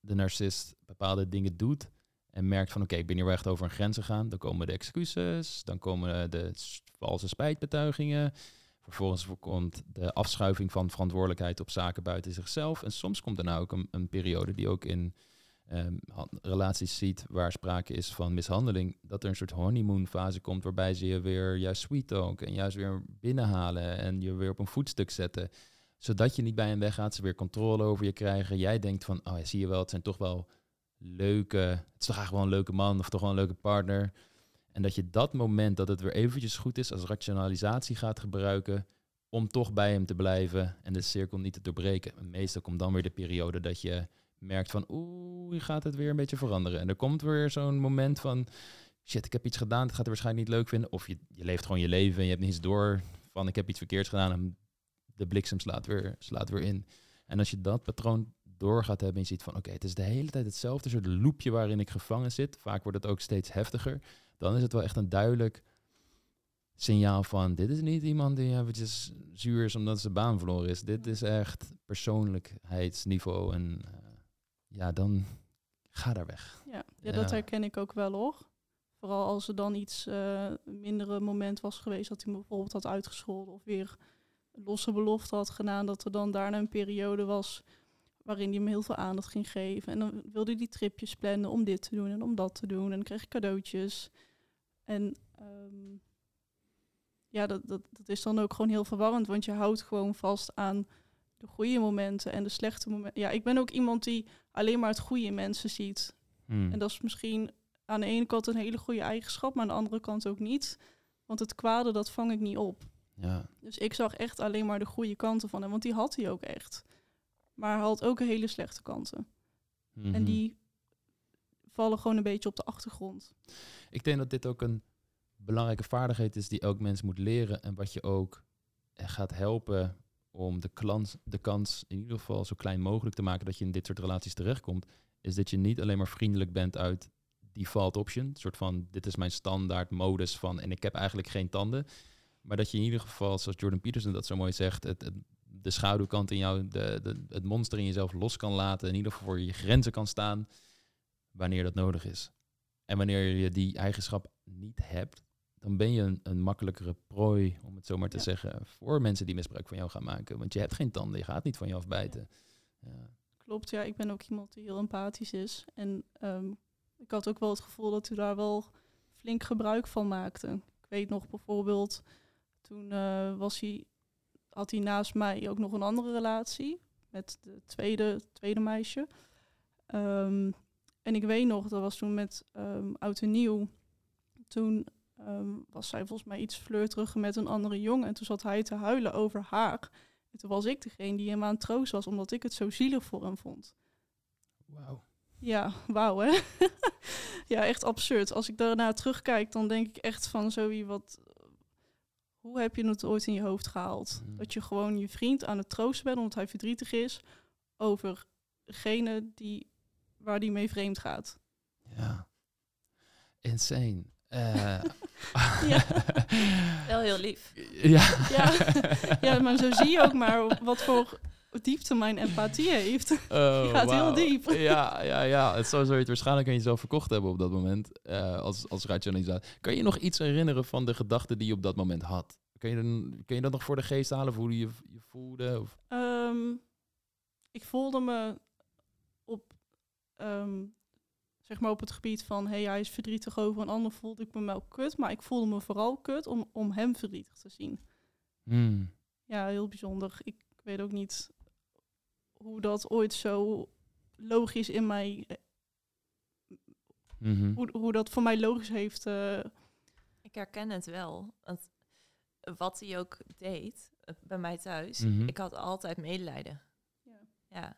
de narcist bepaalde dingen doet en merkt van oké, ik ben hier wel echt over een grens gegaan. Dan komen de excuses, dan komen de valse spijtbetuigingen. Vervolgens komt de afschuiving van verantwoordelijkheid op zaken buiten zichzelf. En soms komt nou ook een, periode die ook in ehm, relaties ziet waar sprake is van mishandeling, dat er een soort honeymoon fase komt waarbij ze je weer juist sweet talk en juist weer binnenhalen en je weer op een voetstuk zetten. Zodat je niet bij hen weggaat, ze weer controle over je krijgen. Jij denkt van, oh ja, zie je wel, het zijn toch wel leuke, het is toch eigenlijk wel een leuke man of toch wel een leuke partner. En dat je dat moment dat het weer eventjes goed is als rationalisatie gaat gebruiken om toch bij hem te blijven en de cirkel niet te doorbreken. En meestal komt dan weer de periode dat je merkt van oeh, hier gaat het weer een beetje veranderen. En er komt weer zo'n moment van shit, ik heb iets gedaan, het gaat hij waarschijnlijk niet leuk vinden. Of je, je leeft gewoon je leven en je hebt niet eens door van ik heb iets verkeerds gedaan de bliksem slaat weer, slaat weer in. En als je dat patroon door gaat hebben en je ziet van oké, het is de hele tijd hetzelfde soort loopje waarin ik gevangen zit. Vaak wordt het ook steeds heftiger. Dan is het wel echt een duidelijk signaal van dit is niet iemand die eventjes zuur is omdat zijn baan verloren is. Dit is echt persoonlijkheidsniveau en eh, ja, dan ga daar weg. Ja, ja, dat herken ik ook wel hoor. Vooral als er dan iets eh mindere moment was geweest dat hij me bijvoorbeeld had uitgescholden of weer losse belofte had gedaan, dat er dan daarna een periode was waarin hij me heel veel aandacht ging geven. En dan wilde hij die tripjes plannen om dit te doen en om dat te doen. En dan kreeg ik cadeautjes. En ehm, ja, dat, dat, dat is dan ook gewoon heel verwarrend, want je houdt gewoon vast aan de goede momenten en de slechte momenten. Ja, ik ben ook iemand die alleen maar het goede in mensen ziet. Hmm. En dat is misschien aan de ene kant een hele goede eigenschap, maar aan de andere kant ook niet. Want het kwade, dat vang ik niet op. Ja, Dus ik zag echt alleen maar de goede kanten van hem, want die had hij ook echt. Maar hij had ook hele slechte kanten. En Mhm. die vallen gewoon een beetje op de achtergrond. Ik denk dat dit ook een belangrijke vaardigheid is die elk mens moet leren. En wat je ook eh, gaat helpen om de, klans, de kans in ieder geval zo klein mogelijk te maken dat je in dit soort relaties terechtkomt. Is dat je niet alleen maar vriendelijk bent uit default option. Een soort van, dit is mijn standaard modus van en ik heb eigenlijk geen tanden. Maar dat je in ieder geval, zoals Jordan Peterson dat zo mooi zegt, het, het- de schaduwkant in jou, de, de, het monster in jezelf los kan laten. In ieder geval voor je grenzen kan staan wanneer dat nodig is. En wanneer je die eigenschap niet hebt, dan ben je een, een makkelijkere prooi, om het zo maar te Ja. zeggen, voor mensen die misbruik van jou gaan maken. Want je hebt geen tanden, je gaat niet van je afbijten. Ja. Klopt, ja, ik ben ook iemand die heel empathisch is. En ehm, ik had ook wel het gevoel dat u daar wel flink gebruik van maakte. Ik weet nog bijvoorbeeld, toen eh, was hij, had hij naast mij ook nog een andere relatie met de tweede, tweede meisje. Ehm, en ik weet nog, dat was toen met ehm Oud en Nieuw. Toen ehm, was zij volgens mij iets flirterig met een andere jongen. En toen zat hij te huilen over haar. En toen was ik degene die hem aan het troost was, omdat ik het zo zielig voor hem vond. Wauw. Ja, wauw hè. [laughs] ja, echt absurd. Als ik daarna terugkijk, dan denk ik echt van zoiets wat... Hoe heb je het ooit in je hoofd gehaald? Hmm. Dat je gewoon je vriend aan het troosten bent omdat hij verdrietig is over degene die, waar die mee vreemd gaat. Ja. Insane. [laughs] Eh, Ja. [laughs] Wel heel lief. ja. Ja. ja, maar zo zie je ook maar wat voor diepte mijn empathie heeft. Oh, [laughs] Die gaat heel diep. Ja, ja, ja. Het zou zoiets waarschijnlijk aan jezelf verkocht hebben op dat moment. eh, als, als rationalisatie. Kan je nog iets herinneren van de gedachten die je op dat moment had? Kun je, dan, kun je dat nog voor de geest halen? Of hoe je je voelde? Of? Ehm, ik voelde me ehm, zeg maar op het gebied van, hey, hij is verdrietig over een ander, voelde ik me wel kut. Maar ik voelde me vooral kut om, om hem verdrietig te zien. Hmm. Ja, heel bijzonder. Ik weet ook niet hoe dat ooit zo logisch in mij, Mhm. hoe, hoe dat voor mij logisch heeft. eh, Ik herken het wel. Want wat hij ook deed eh, bij mij thuis, Mhm. ik had altijd medelijden. Ja. Ja.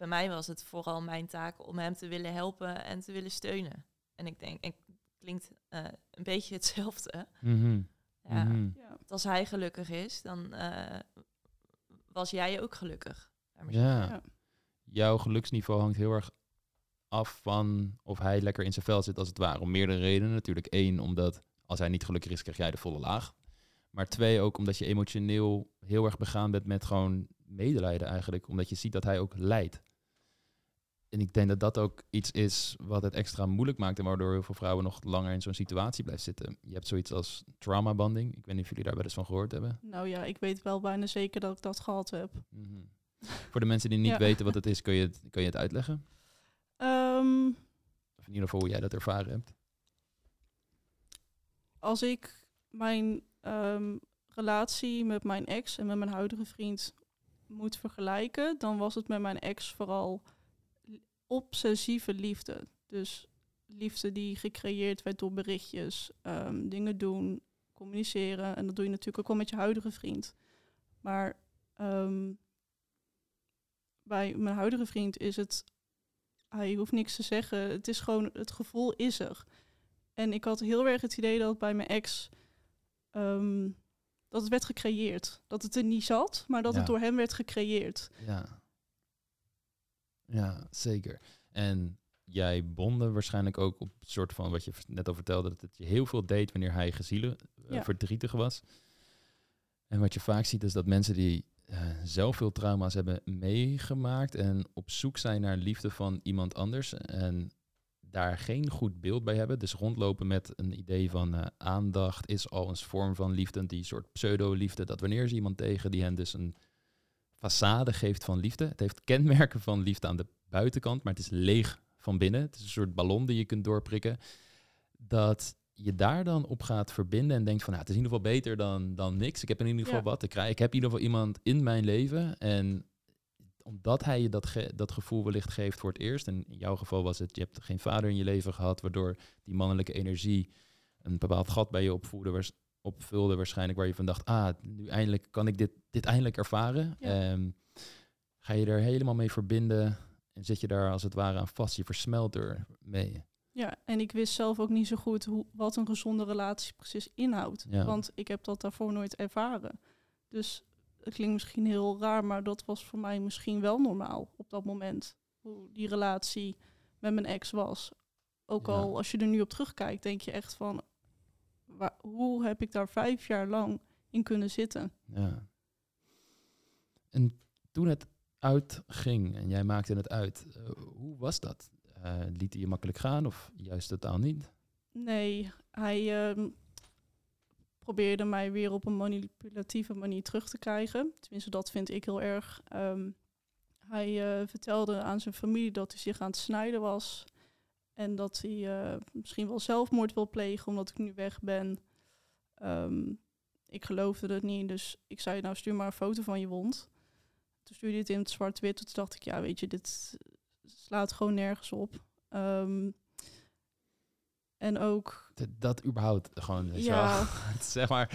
Bij mij was het vooral mijn taak om hem te willen helpen en te willen steunen. En ik denk, het klinkt eh, een beetje [laughs] hetzelfde. Mhm. Ja. Mhm. ja. Als hij gelukkig is, dan eh, was jij ook gelukkig. Ja. Jouw geluksniveau hangt heel erg af van of hij lekker in zijn vel zit, als het ware. Om meerdere redenen. Natuurlijk één, omdat als hij niet gelukkig is, krijg jij de volle laag. Maar twee, ook omdat je emotioneel heel erg begaan bent met gewoon medelijden eigenlijk. Omdat je ziet dat hij ook lijdt. En ik denk dat dat ook iets is wat het extra moeilijk maakt en waardoor heel veel vrouwen nog langer in zo'n situatie blijven zitten. Je hebt zoiets als traumabanding. Ik weet niet of jullie daar wel eens van gehoord hebben. Nou ja, ik weet wel bijna zeker dat ik dat gehad heb. Mhm. Voor de mensen die niet Ja. weten wat het is, kun je het, kun je het uitleggen? Ehm, Of in ieder geval hoe jij dat ervaren hebt. als ik mijn ehm, relatie met mijn ex en met mijn huidige vriend moet vergelijken, dan was het met mijn ex vooral obsessieve liefde. Dus liefde die gecreëerd werd door berichtjes, ehm, dingen doen, communiceren. En dat doe je natuurlijk ook wel met je huidige vriend. Maar ehm, bij mijn huidige vriend is het, hij hoeft niks te zeggen. Het is gewoon, het gevoel is er. En ik had heel erg het idee dat bij mijn ex ehm, dat het werd gecreëerd. Dat het er niet zat, maar dat Ja. het door hem werd gecreëerd. Ja. Ja, zeker. En jij bonde waarschijnlijk ook op het soort van wat je net al vertelde, dat het je heel veel deed wanneer hij gezielen eh, Ja. verdrietig was. En wat je vaak ziet is dat mensen die eh, zelf veel trauma's hebben meegemaakt en op zoek zijn naar liefde van iemand anders en daar geen goed beeld bij hebben, dus rondlopen met een idee van eh, aandacht is al een vorm van liefde, die soort pseudo-liefde, dat wanneer ze iemand tegen die hen dus een façade geeft van liefde. Het heeft kenmerken van liefde aan de buitenkant, maar het is leeg van binnen. Het is een soort ballon die je kunt doorprikken. Dat je daar dan op gaat verbinden en denkt van, nou, het is in ieder geval beter dan, dan niks. Ik heb in ieder geval Ja. wat. Ik, krijg, ik heb in ieder geval iemand in mijn leven. En omdat hij je dat, ge- dat gevoel wellicht geeft voor het eerst, en in jouw geval was het, je hebt geen vader in je leven gehad, waardoor die mannelijke energie een bepaald gat bij je opvoerde, opvulde waarschijnlijk, waar je van dacht, ah, nu eindelijk kan ik dit, dit eindelijk ervaren. Ja. Ehm, ga je er helemaal mee verbinden en zit je daar als het ware aan vast. Je versmelt er mee. Ja, en ik wist zelf ook niet zo goed hoe, wat een gezonde relatie precies inhoudt. Ja. Want ik heb dat daarvoor nooit ervaren. Dus het klinkt misschien heel raar, maar dat was voor mij misschien wel normaal op dat moment. Hoe die relatie met mijn ex was. Ook Ja. al als je er nu op terugkijkt, denk je echt van... Waar, hoe heb ik daar vijf jaar lang in kunnen zitten? Ja. En toen het uitging en jij maakte het uit, eh, hoe was dat? Eh, liet hij je makkelijk gaan of juist totaal niet? Nee, hij ehm, probeerde mij weer op een manipulatieve manier terug te krijgen. Tenminste, dat vind ik heel erg. Ehm, hij eh, vertelde aan zijn familie dat hij zich aan het snijden was. En dat hij eh, misschien wel zelfmoord wil plegen omdat ik nu weg ben. Ehm, ik geloofde het niet, dus ik zei, nou stuur maar een foto van je wond. Toen stuurde hij het in het zwart-wit. Toen dacht ik, ja weet je, dit slaat gewoon nergens op. Ehm, en ook Dat, dat überhaupt gewoon, weet je Ja. wel. [laughs] Zeg maar,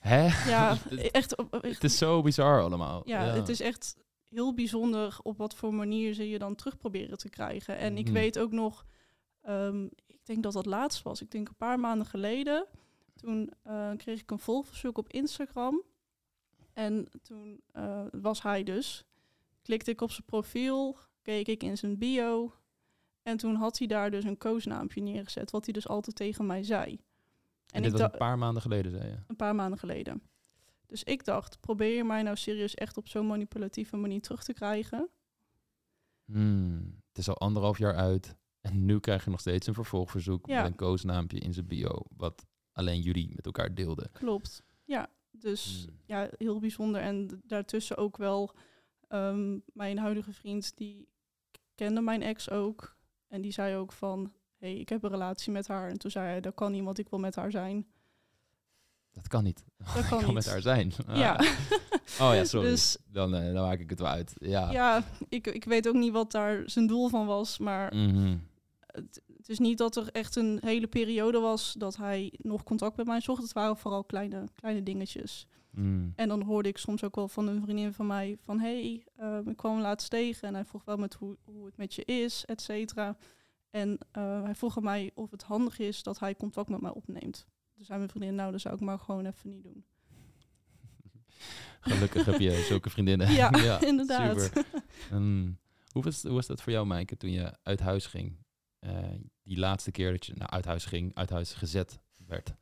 hè? Ja, [laughs] echt. het is zo bizar allemaal. ja, het is echt heel bijzonder op wat voor manier ze je dan terug proberen te krijgen. En ik Mhm. weet ook nog, ehm, ik denk dat dat laatst was. Ik denk een paar maanden geleden. Toen eh, kreeg ik een volgverzoek op Instagram. En toen eh, was hij dus. Klikte ik op zijn profiel, keek ik in zijn bio. En toen had hij daar dus een koosnaampje neergezet, wat hij dus altijd tegen mij zei. En, dit ik was een paar maanden geleden, zei je. een paar maanden geleden. Dus ik dacht, probeer je mij nou serieus echt op zo'n manipulatieve manier terug te krijgen? Hmm, het is al anderhalf jaar uit. En nu krijg je nog steeds een vervolgverzoek Ja. met een koosnaampje in zijn bio. Wat alleen jullie met elkaar deelden. Klopt. Ja, dus Hmm. ja, heel bijzonder. En daartussen ook wel ehm, mijn huidige vriend, die kende mijn ex ook. En die zei ook van, hey, ik heb een relatie met haar. En toen zei hij, dat kan niet, want ik wil met haar zijn. Dat kan niet. [laughs] Dat Ik kan kan met haar zijn. Ja. [laughs] Ah. Oh ja, sorry. Dus dan, eh, dan maak ik het wel uit. Ja. ja, ik, ik weet ook niet wat daar zijn doel van was. Maar Mhm. Het, het is niet dat er echt een hele periode was dat hij nog contact met mij zocht. Het waren vooral kleine, kleine dingetjes. Mm. En dan hoorde ik soms ook wel van een vriendin van mij van... hey, ehm, ik kwam laatst tegen en hij vroeg wel met hoe, hoe het met je is, et cetera. En eh, hij vroeg aan mij of het handig is dat hij contact met mij opneemt. Dus zei mijn vriendin, nou, dat zou ik maar gewoon even niet doen. [laughs] Gelukkig heb je zulke vriendinnen. Ja, [laughs] [laughs] inderdaad. Super. Hoe, was, hoe was dat voor jou, Maaike, toen je uit huis ging? Eh, die laatste keer dat je nou, uit huis ging, uit huis gezet werd.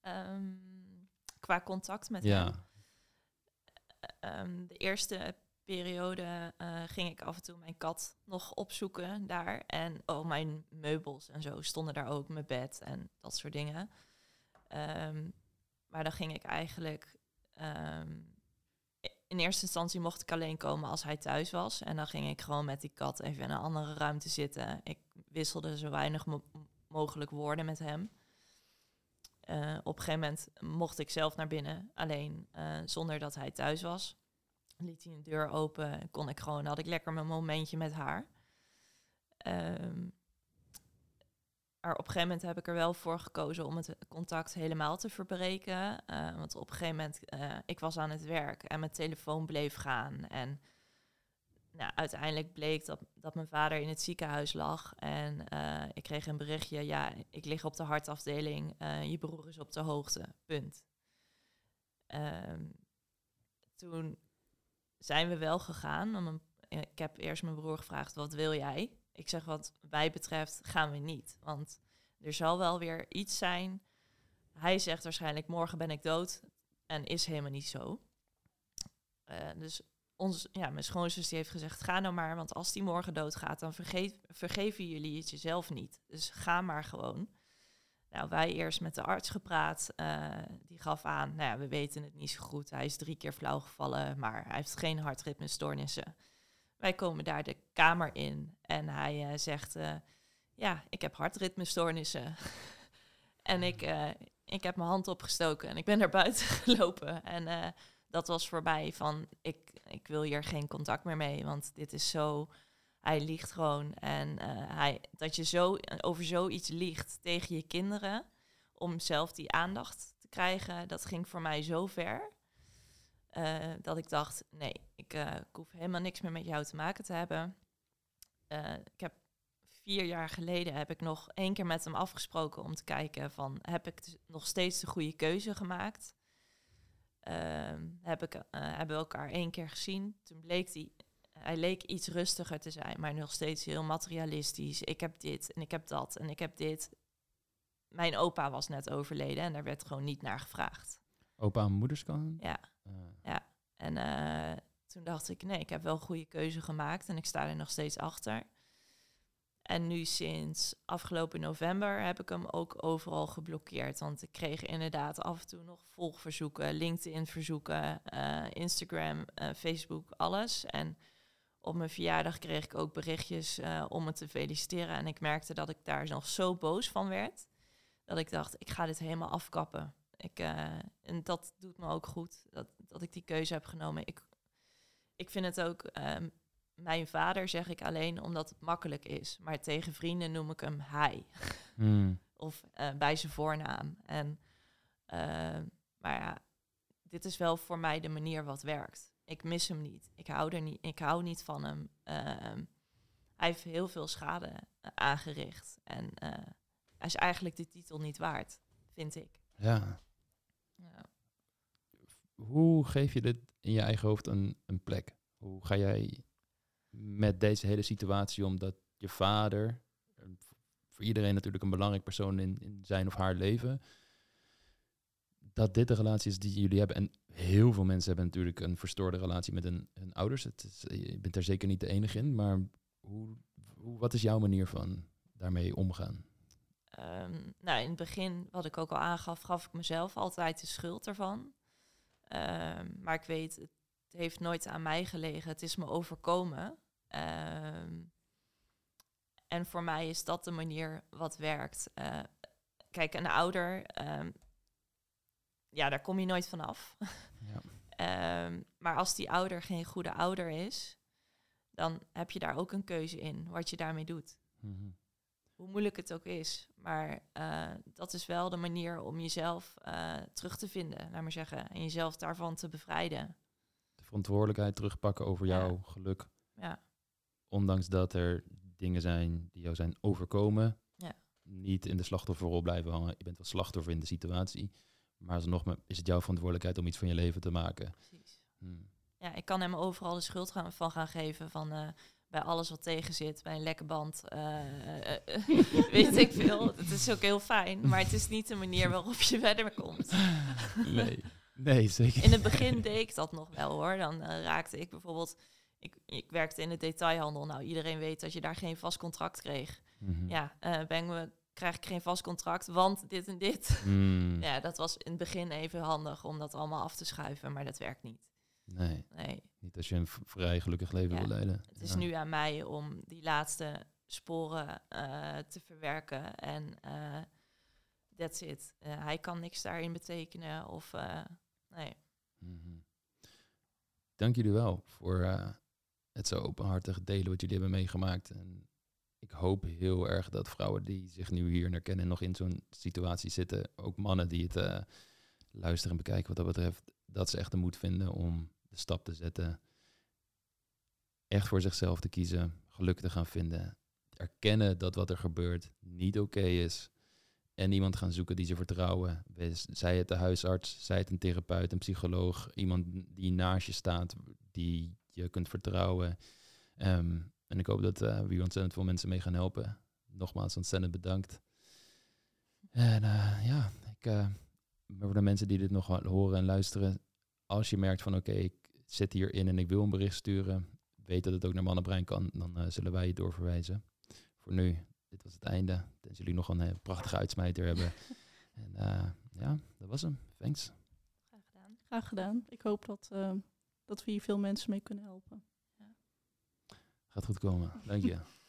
Ehm, qua contact met ja. hem. Ehm, de eerste periode eh, ging ik af en toe mijn kat nog opzoeken daar. En oh, mijn meubels en zo stonden daar ook, mijn bed en dat soort dingen. Ehm, maar dan ging ik eigenlijk... in eerste instantie mocht ik alleen komen als hij thuis was. En dan ging ik gewoon met die kat even in een andere ruimte zitten. Ik wisselde zo weinig mo- mogelijk woorden met hem. Eh, op een gegeven moment mocht ik zelf naar binnen, alleen eh, zonder dat hij thuis was. Liet hij een deur open, kon ik gewoon, had ik lekker mijn momentje met haar. Ehm, maar op een gegeven moment heb ik er wel voor gekozen om het contact helemaal te verbreken. Eh, want op een gegeven moment, eh, ik was aan het werk en mijn telefoon bleef gaan. En nou, uiteindelijk bleek dat, dat mijn vader in het ziekenhuis lag. En eh, ik kreeg een berichtje, ja, ik lig op de hartafdeling. je broer is op de hoogte, punt. Ehm, toen zijn we wel gegaan. ik heb eerst mijn broer gevraagd, wat wil jij? Ik zeg, wat mij betreft gaan we niet. Want er zal wel weer iets zijn. Hij zegt waarschijnlijk, morgen ben ik dood. En is helemaal niet zo. Eh, dus ons, ja, mijn schoonzus die heeft gezegd, ga nou maar. Want als die morgen doodgaat, dan vergeven jullie het jezelf niet. Dus ga maar gewoon. Nou, wij eerst met de arts gepraat. eh, die gaf aan, nou ja, we weten het niet zo goed. Hij is drie keer flauw gevallen, maar hij heeft geen hartritmestoornissen. Wij komen daar de kamer in en hij eh, zegt, eh, ja, ik heb hartritmestoornissen. [laughs] en ik, eh, ik heb mijn hand opgestoken en ik ben naar buiten [laughs] gelopen. En dat was voorbij van, ik, ik wil hier geen contact meer mee, want dit is zo... Hij liegt gewoon. En hij, dat je zo over zoiets liegt tegen je kinderen, om zelf die aandacht te krijgen, dat ging voor mij zo ver. dat ik dacht, nee, ik, eh, ik hoef helemaal niks meer met jou te maken te hebben. Eh, ik heb vier jaar geleden heb ik nog één keer met hem afgesproken om te kijken van heb ik nog steeds de goede keuze gemaakt. Ehm, heb ik, eh, hebben we elkaar één keer gezien. Toen bleek hij, hij leek iets rustiger te zijn, maar nog steeds heel materialistisch. Ik heb dit en ik heb dat en ik heb dit. Mijn opa was net overleden en daar werd gewoon niet naar gevraagd. Opa en moederskant? Ja. Eh, En eh, toen dacht ik, nee, ik heb wel een goede keuze gemaakt en ik sta er nog steeds achter. En nu sinds afgelopen november heb ik hem ook overal geblokkeerd. Want ik kreeg inderdaad af en toe nog volgverzoeken, LinkedIn-verzoeken, eh, Instagram, eh, Facebook, alles. En op mijn verjaardag kreeg ik ook berichtjes eh, om me te feliciteren. En ik merkte dat ik daar nog zo boos van werd, dat ik dacht, ik ga dit helemaal afkappen. Ik, en dat doet me ook goed, dat, dat ik die keuze heb genomen. Ik, ik vind het ook, ehm, mijn vader zeg ik alleen omdat het makkelijk is. Maar tegen vrienden noem ik hem hij. mm. [laughs] Of eh, bij zijn voornaam. En, eh, maar ja, dit is wel voor mij de manier wat werkt. Ik mis hem niet. Ik hou, er niet, ik hou niet van hem. Ehm, hij heeft heel veel schade eh, aangericht. En eh, hij is eigenlijk de titel niet waard, vind ik. Ja. Ja. Hoe geef je dit in je eigen hoofd een, een plek? Hoe ga jij met deze hele situatie om dat je vader. eh, Voor iedereen natuurlijk een belangrijk persoon in, in zijn of haar leven. Dat dit de relatie is die jullie hebben. En heel veel mensen hebben natuurlijk een verstoorde relatie met hun, ouders. Het is, je bent daar zeker niet de enige in. Maar hoe, hoe, wat is jouw manier van daarmee omgaan? Ehm, nou, in het begin, wat ik ook al aangaf, gaf ik mezelf altijd de schuld ervan. Ehm, maar ik weet, het heeft nooit aan mij gelegen. Het is me overkomen. Ehm, en voor mij is dat de manier wat werkt. Eh, kijk, een ouder, ehm, ja, daar kom je nooit vanaf. Ja. [laughs] Maar als die ouder geen goede ouder is, dan heb je daar ook een keuze in wat je daarmee doet Mhm. hoe moeilijk het ook is. Maar eh, dat is wel de manier om jezelf eh, terug te vinden, laat maar zeggen. En jezelf daarvan te bevrijden. De verantwoordelijkheid terugpakken over Ja. jouw geluk. Ja, Ondanks dat er dingen zijn die jou zijn overkomen. Ja. Niet in de slachtofferrol blijven hangen. Je bent wel slachtoffer in de situatie. Maar alsnog is het jouw verantwoordelijkheid om iets van je leven te maken. precies. Hmm. Ja, ik kan hem overal de schuld gaan, van gaan geven. Van eh, bij alles wat tegen zit, bij een lekke band. eh, eh, eh, [laughs] weet ik veel. Het is ook heel fijn. Maar het is niet de manier waarop je verder komt. [laughs] Nee. nee, zeker. In het begin deed ik dat nog wel hoor. Dan raakte ik bijvoorbeeld. Ik, ik werkte in de detailhandel. Nou, iedereen weet dat je daar geen vast contract kreeg. Mhm. ja, eh ben we, krijg ik geen vast contract, want dit en dit. Hmm. Ja, dat was in het begin even handig om dat allemaal af te schuiven, maar dat werkt niet. Nee, Nee, niet als je een vrij gelukkig leven Ja. wil leiden. het is Ja. nu aan mij om die laatste sporen eh, te verwerken en eh that's it. Eh, hij kan niks daarin betekenen of nee. Mhm. Dank jullie wel voor het zo openhartig delen wat jullie hebben meegemaakt. En ik hoop heel erg dat vrouwen die zich nu hier herkennen en nog in zo'n situatie zitten, ook mannen die het luisteren en bekijken wat dat betreft, dat ze echt de moed vinden om de stap te zetten. Echt voor zichzelf te kiezen, geluk te gaan vinden. Erkennen dat wat er gebeurt niet oké is. En iemand gaan zoeken die ze vertrouwen. Zij het de huisarts, zij het een therapeut, een psycholoog. Iemand die naast je staat, die je kunt vertrouwen. Ehm, en ik hoop dat eh, we hier ontzettend veel mensen mee gaan helpen. Nogmaals, ontzettend bedankt. En eh, ja, ik, eh, voor de mensen die dit nog horen en luisteren. Als je merkt van oké, ik zit hierin en ik wil een bericht sturen. Weet dat het ook naar Mannenbrein kan. Dan eh, zullen wij je doorverwijzen. Voor nu, dit was het einde. Tenzij jullie nog een eh, prachtige uitsmijter hebben. [laughs] En eh, ja, dat was hem. Thanks. Graag gedaan. Graag gedaan. Ik hoop dat, eh, dat we hier veel mensen mee kunnen helpen. Gaat goed komen. Dank je. [laughs]